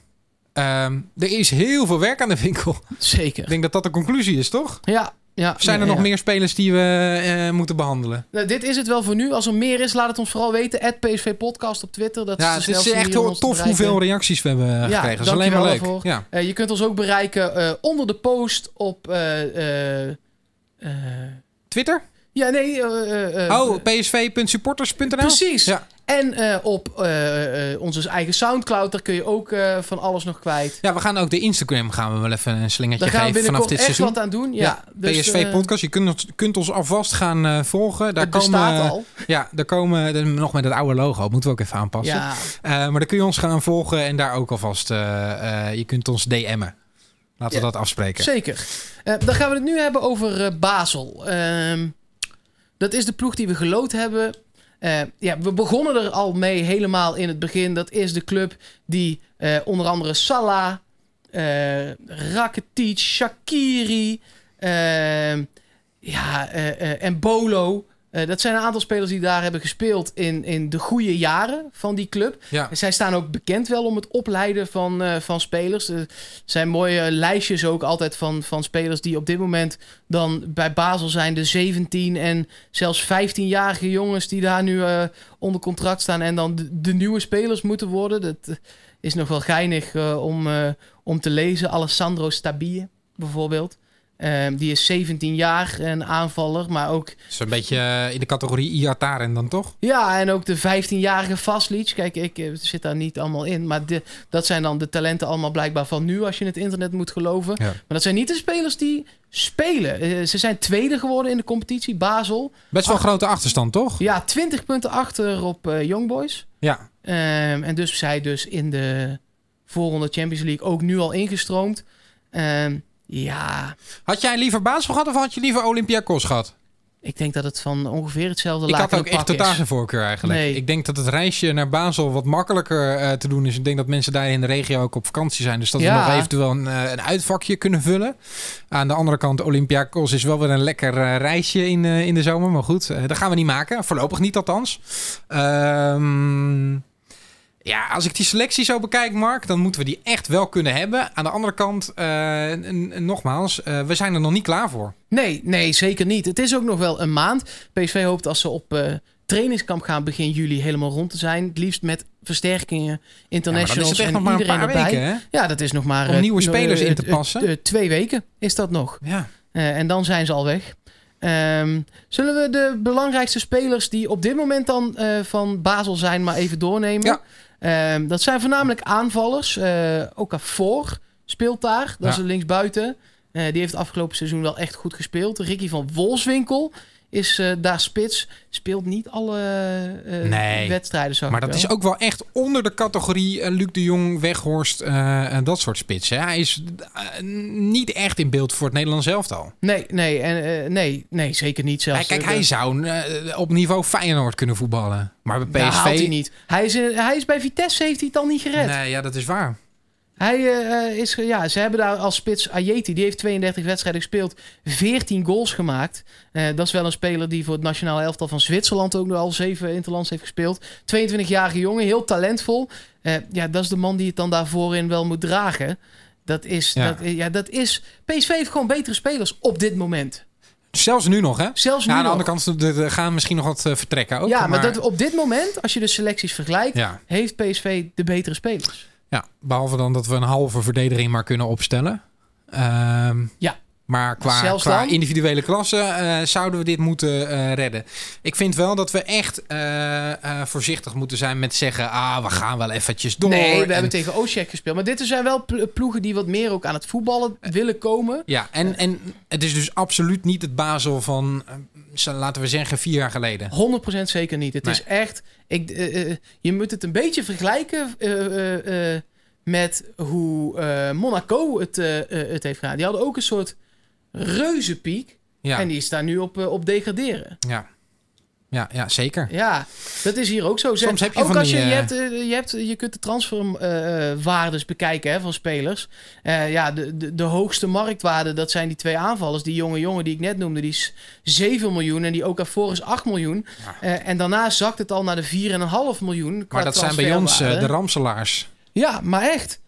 [SPEAKER 2] Ehm, er is heel veel werk aan de winkel.
[SPEAKER 1] Zeker.
[SPEAKER 2] Ik denk dat dat de conclusie is, toch?
[SPEAKER 1] Ja, ja.
[SPEAKER 2] Of zijn er nog
[SPEAKER 1] ja.
[SPEAKER 2] meer spelers die we eh, moeten behandelen?
[SPEAKER 1] Nou, dit is het wel voor nu. Als er meer is, laat het ons vooral weten. At PSV Podcast op Twitter. Dat
[SPEAKER 2] Ja,
[SPEAKER 1] is
[SPEAKER 2] het is echt tof
[SPEAKER 1] bereiken.
[SPEAKER 2] hoeveel reacties we hebben eh,
[SPEAKER 1] Ja,
[SPEAKER 2] gekregen. Dat is alleen maar leuk. Ja.
[SPEAKER 1] Eh, je kunt ons ook bereiken onder de post op...
[SPEAKER 2] Twitter?
[SPEAKER 1] Ja, nee. eh, eh,
[SPEAKER 2] oh, psv.supporters.nl?
[SPEAKER 1] Precies.
[SPEAKER 2] Ja.
[SPEAKER 1] En op onze eigen Soundcloud, daar kun je ook van alles nog kwijt.
[SPEAKER 2] ja, we gaan ook de Instagram gaan we wel even een slingertje
[SPEAKER 1] Daar gaan we
[SPEAKER 2] geven vanaf dit
[SPEAKER 1] echt
[SPEAKER 2] seizoen.
[SPEAKER 1] wat aan doen. Ja, dus,
[SPEAKER 2] PSV podcast. Je kunt, ons- kunt ons alvast gaan volgen. Daar
[SPEAKER 1] het
[SPEAKER 2] komen,
[SPEAKER 1] al.
[SPEAKER 2] Ja, daar komen nog met het oude logo. Moeten we ook even aanpassen.
[SPEAKER 1] Ja,
[SPEAKER 2] maar dan kun je ons gaan volgen en daar ook alvast. je kunt ons DM'en. Laten we dat afspreken.
[SPEAKER 1] zeker. Dan gaan we het nu hebben over Basel. Ehm, dat is de ploeg die we gelood hebben. Eh, ja, we begonnen er al mee helemaal in het begin. Dat is de club die eh, onder andere Salah, eh Rakitic, Shakiri, ja, en Bolo. Eh, dat zijn een aantal spelers die daar hebben gespeeld in, in de goede jaren van die club.
[SPEAKER 2] Ja.
[SPEAKER 1] Zij staan ook bekend wel om het opleiden van, eh, van spelers. Er zijn mooie lijstjes ook altijd van, van spelers die op dit moment dan bij Basel zijn. De 17 en zelfs 15-jarige jongens die daar nu eh, onder contract staan. En dan de, de nieuwe spelers moeten worden. Dat is nog wel geinig om, om te lezen. Alessandro Stabile bijvoorbeeld. Ehm, die is 17 jaar, een aanvaller, maar ook
[SPEAKER 2] is een beetje eh, in de categorie Iataren dan toch?
[SPEAKER 1] ja, en ook de 15-jarige Vaslic. Kijk, ik eh, zit daar niet allemaal in. Maar de, dat zijn dan de talenten allemaal blijkbaar van nu, als je het internet moet geloven.
[SPEAKER 2] Ja.
[SPEAKER 1] Maar dat zijn niet de spelers die spelen. Eh, ze zijn tweede geworden in de competitie, Basel.
[SPEAKER 2] Best wel grote achterstand toch?
[SPEAKER 1] Ja, 20 punten achter op Young Boys.
[SPEAKER 2] Ja.
[SPEAKER 1] Ehm, en dus zij dus in de voorronde Champions League ook nu al ingestroomd. Ehm, ja,
[SPEAKER 2] Had jij liever Basel gehad of had je liever Olympiakos gehad?
[SPEAKER 1] ik denk dat het van ongeveer hetzelfde
[SPEAKER 2] Ik had
[SPEAKER 1] laken
[SPEAKER 2] ook echt totaal geen voorkeur eigenlijk.
[SPEAKER 1] Nee.
[SPEAKER 2] Ik denk dat het reisje naar Basel wat makkelijker eh, te doen is. Ik denk dat mensen daar in de regio ook op vakantie zijn. Dus dat
[SPEAKER 1] Ja.
[SPEAKER 2] we nog eventueel een, eh, een uitvakje kunnen vullen. Aan de andere kant, Olympiakos is wel weer een lekker eh, reisje in, in de zomer. Maar goed, dat gaan we niet maken. Voorlopig niet althans. Ehm ja, als ik die selectie zo bekijk, Mark, dan moeten we die echt wel kunnen hebben. Aan de andere kant, eh, nogmaals, eh, we zijn er nog niet klaar voor.
[SPEAKER 1] Nee, nee, zeker niet. Het is ook nog wel een maand. PSV hoopt als ze op eh, trainingskamp gaan begin juli helemaal rond te zijn. Het liefst met versterkingen,
[SPEAKER 2] Ja,
[SPEAKER 1] internationals
[SPEAKER 2] echt
[SPEAKER 1] en
[SPEAKER 2] nog maar een
[SPEAKER 1] iedereen
[SPEAKER 2] paar
[SPEAKER 1] erbij.
[SPEAKER 2] weken, hè?
[SPEAKER 1] Ja, dat is nog maar...
[SPEAKER 2] Om nieuwe spelers in te passen.
[SPEAKER 1] twee weken is dat nog.
[SPEAKER 2] Ja.
[SPEAKER 1] En dan zijn ze al weg. Ehm, zullen we de belangrijkste spelers die op dit moment dan van Basel zijn, maar even doornemen?
[SPEAKER 2] Ja.
[SPEAKER 1] Ehm, dat zijn voornamelijk aanvallers. Eh Okafor speelt daar. Dat is een linksbuiten. Eh, die heeft afgelopen seizoen wel echt goed gespeeld. Ricky van Wolfswinkel is eh, daar spits. Speelt niet alle eh,
[SPEAKER 2] Nee.
[SPEAKER 1] wedstrijden, zag
[SPEAKER 2] Maar dat
[SPEAKER 1] wel.
[SPEAKER 2] is ook wel echt onder de categorie eh, Luc de Jong, Weghorst en dat soort spitsen. Hij is niet echt in beeld voor het Nederlands elftal.
[SPEAKER 1] Nee, nee, en, nee, nee, zeker niet zelfs.
[SPEAKER 2] Hij, kijk, hij zou op niveau Feyenoord kunnen voetballen. Maar bij PSV...
[SPEAKER 1] haalt hij niet. Hij is, hij is bij Vitesse, heeft hij het al niet gered.
[SPEAKER 2] Nee, ja, dat is waar.
[SPEAKER 1] Hij eh, is, ja, ze hebben daar als spits Ayeti, die heeft 32 wedstrijden gespeeld, 14 goals gemaakt. Eh, dat is wel een speler die voor het nationale elftal van Zwitserland ook nog al 7 interlands heeft gespeeld. 22-jarige jongen, heel talentvol. Eh, ja, dat is de man die het dan daar voorin wel moet dragen. Dat is,
[SPEAKER 2] Ja.
[SPEAKER 1] Dat, ja, dat is. PSV heeft gewoon betere spelers op dit moment.
[SPEAKER 2] Zelfs nu nog, hè?
[SPEAKER 1] Zelfs nu
[SPEAKER 2] Ja, aan de
[SPEAKER 1] nog.
[SPEAKER 2] andere kant er- gaan misschien nog wat vertrekken ook.
[SPEAKER 1] ja, maar, dat, op dit moment, als je de selecties vergelijkt,
[SPEAKER 2] Ja,
[SPEAKER 1] heeft PSV de betere spelers.
[SPEAKER 2] Ja, behalve dan dat we een halve verdediging maar kunnen opstellen. Ehm,
[SPEAKER 1] Ja.
[SPEAKER 2] Maar qua, individuele klasse eh, zouden we dit moeten eh, redden. Ik vind wel dat we echt eh, voorzichtig moeten zijn met zeggen... ah, we gaan wel eventjes door.
[SPEAKER 1] nee, we
[SPEAKER 2] En-
[SPEAKER 1] hebben tegen Oshek gespeeld. Maar dit zijn wel pl- ploegen die wat meer ook aan het voetballen willen komen.
[SPEAKER 2] Ja, en, en het is dus absoluut niet het Basel van, laten we zeggen, vier jaar geleden.
[SPEAKER 1] 100% zeker niet. Het
[SPEAKER 2] Nee.
[SPEAKER 1] is echt. Ik, je moet het een beetje vergelijken met hoe Monaco het, het heeft gedaan. Die hadden ook een soort reuzenpiek.
[SPEAKER 2] Ja,
[SPEAKER 1] En die staan nu op, eh, op degraderen.
[SPEAKER 2] ja. ja, ja zeker.
[SPEAKER 1] Ja, dat is hier ook zo.
[SPEAKER 2] Soms heb je
[SPEAKER 1] ook
[SPEAKER 2] van
[SPEAKER 1] als
[SPEAKER 2] die,
[SPEAKER 1] je, je,
[SPEAKER 2] eh,
[SPEAKER 1] hebt, eh, je, hebt, je kunt de transferwaardes bekijken hè, van spelers. Ja, de, de, de hoogste marktwaarde, dat zijn die twee aanvallers. Die jonge jongen die ik net noemde, die is 7 miljoen. En die Okafor is 8 miljoen.
[SPEAKER 2] Ja.
[SPEAKER 1] En daarna zakt het al naar de 4,5 miljoen.
[SPEAKER 2] Maar dat zijn bij ons de ramselaars.
[SPEAKER 1] Ja, maar echt.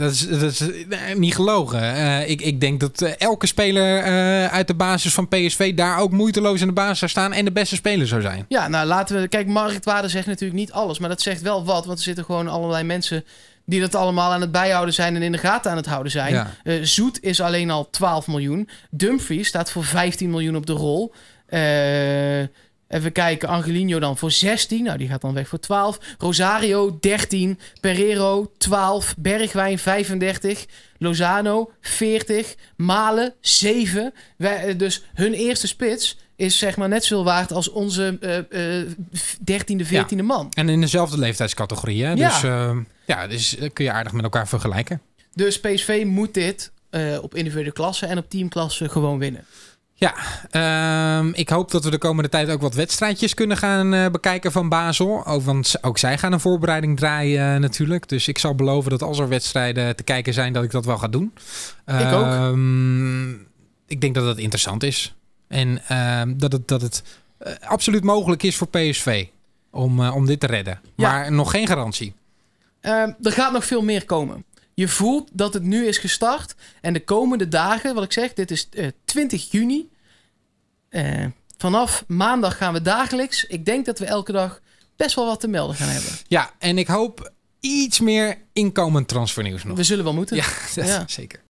[SPEAKER 2] Dat is, dat is eh, niet gelogen. Eh, ik, ik denk dat eh, elke speler uit de basis van PSV daar ook moeiteloos in de basis zou staan en de beste speler zou zijn.
[SPEAKER 1] Ja, nou laten we... Kijk, marktwaarde zegt natuurlijk niet alles. Maar dat zegt wel wat. Want er zitten gewoon allerlei mensen... die dat allemaal aan het bijhouden zijn... en in de gaten aan het houden zijn.
[SPEAKER 2] Ja.
[SPEAKER 1] Zoet is alleen al 12 miljoen. Dumfries staat voor 15 miljoen op de rol. Eh, even kijken, Angelino dan voor 16. Nou, die gaat dan weg voor 12. Rosario 13. Pereiro 12. Bergwijn 35. Lozano 40. Malen 7. Wij, eh, dus hun eerste spits is zeg maar net zoveel waard als onze eh, eh, 13e, 14e man.
[SPEAKER 2] En in dezelfde leeftijdscategorie. Hè?
[SPEAKER 1] Ja.
[SPEAKER 2] Dus eh, ja, dus eh, kun je aardig met elkaar vergelijken.
[SPEAKER 1] Dus PSV moet dit op individuele klasse en op teamklasse gewoon winnen.
[SPEAKER 2] Ja, ehm, ik hoop dat we de komende tijd ook wat wedstrijdjes kunnen gaan eh, bekijken van Basel. Ook, want ook zij gaan een voorbereiding draaien eh, natuurlijk. Dus ik zal beloven dat als er wedstrijden te kijken zijn, dat ik dat wel ga doen.
[SPEAKER 1] Ik ook.
[SPEAKER 2] Ehm, ik denk dat dat interessant is. En ehm, dat het, dat het eh, absoluut mogelijk is voor PSV om, om dit te redden.
[SPEAKER 1] Ja.
[SPEAKER 2] Maar nog geen garantie.
[SPEAKER 1] Er gaat nog veel meer komen. Je voelt dat het nu is gestart. En de komende dagen, wat ik zeg, dit is eh, 20 juni. Eh, vanaf maandag gaan we dagelijks. Ik denk dat we elke dag best wel wat te melden gaan hebben.
[SPEAKER 2] Ja, en ik hoop iets meer inkomend transfernieuws nog.
[SPEAKER 1] We zullen wel moeten.
[SPEAKER 2] Ja, dat-
[SPEAKER 1] Ja.
[SPEAKER 2] zeker.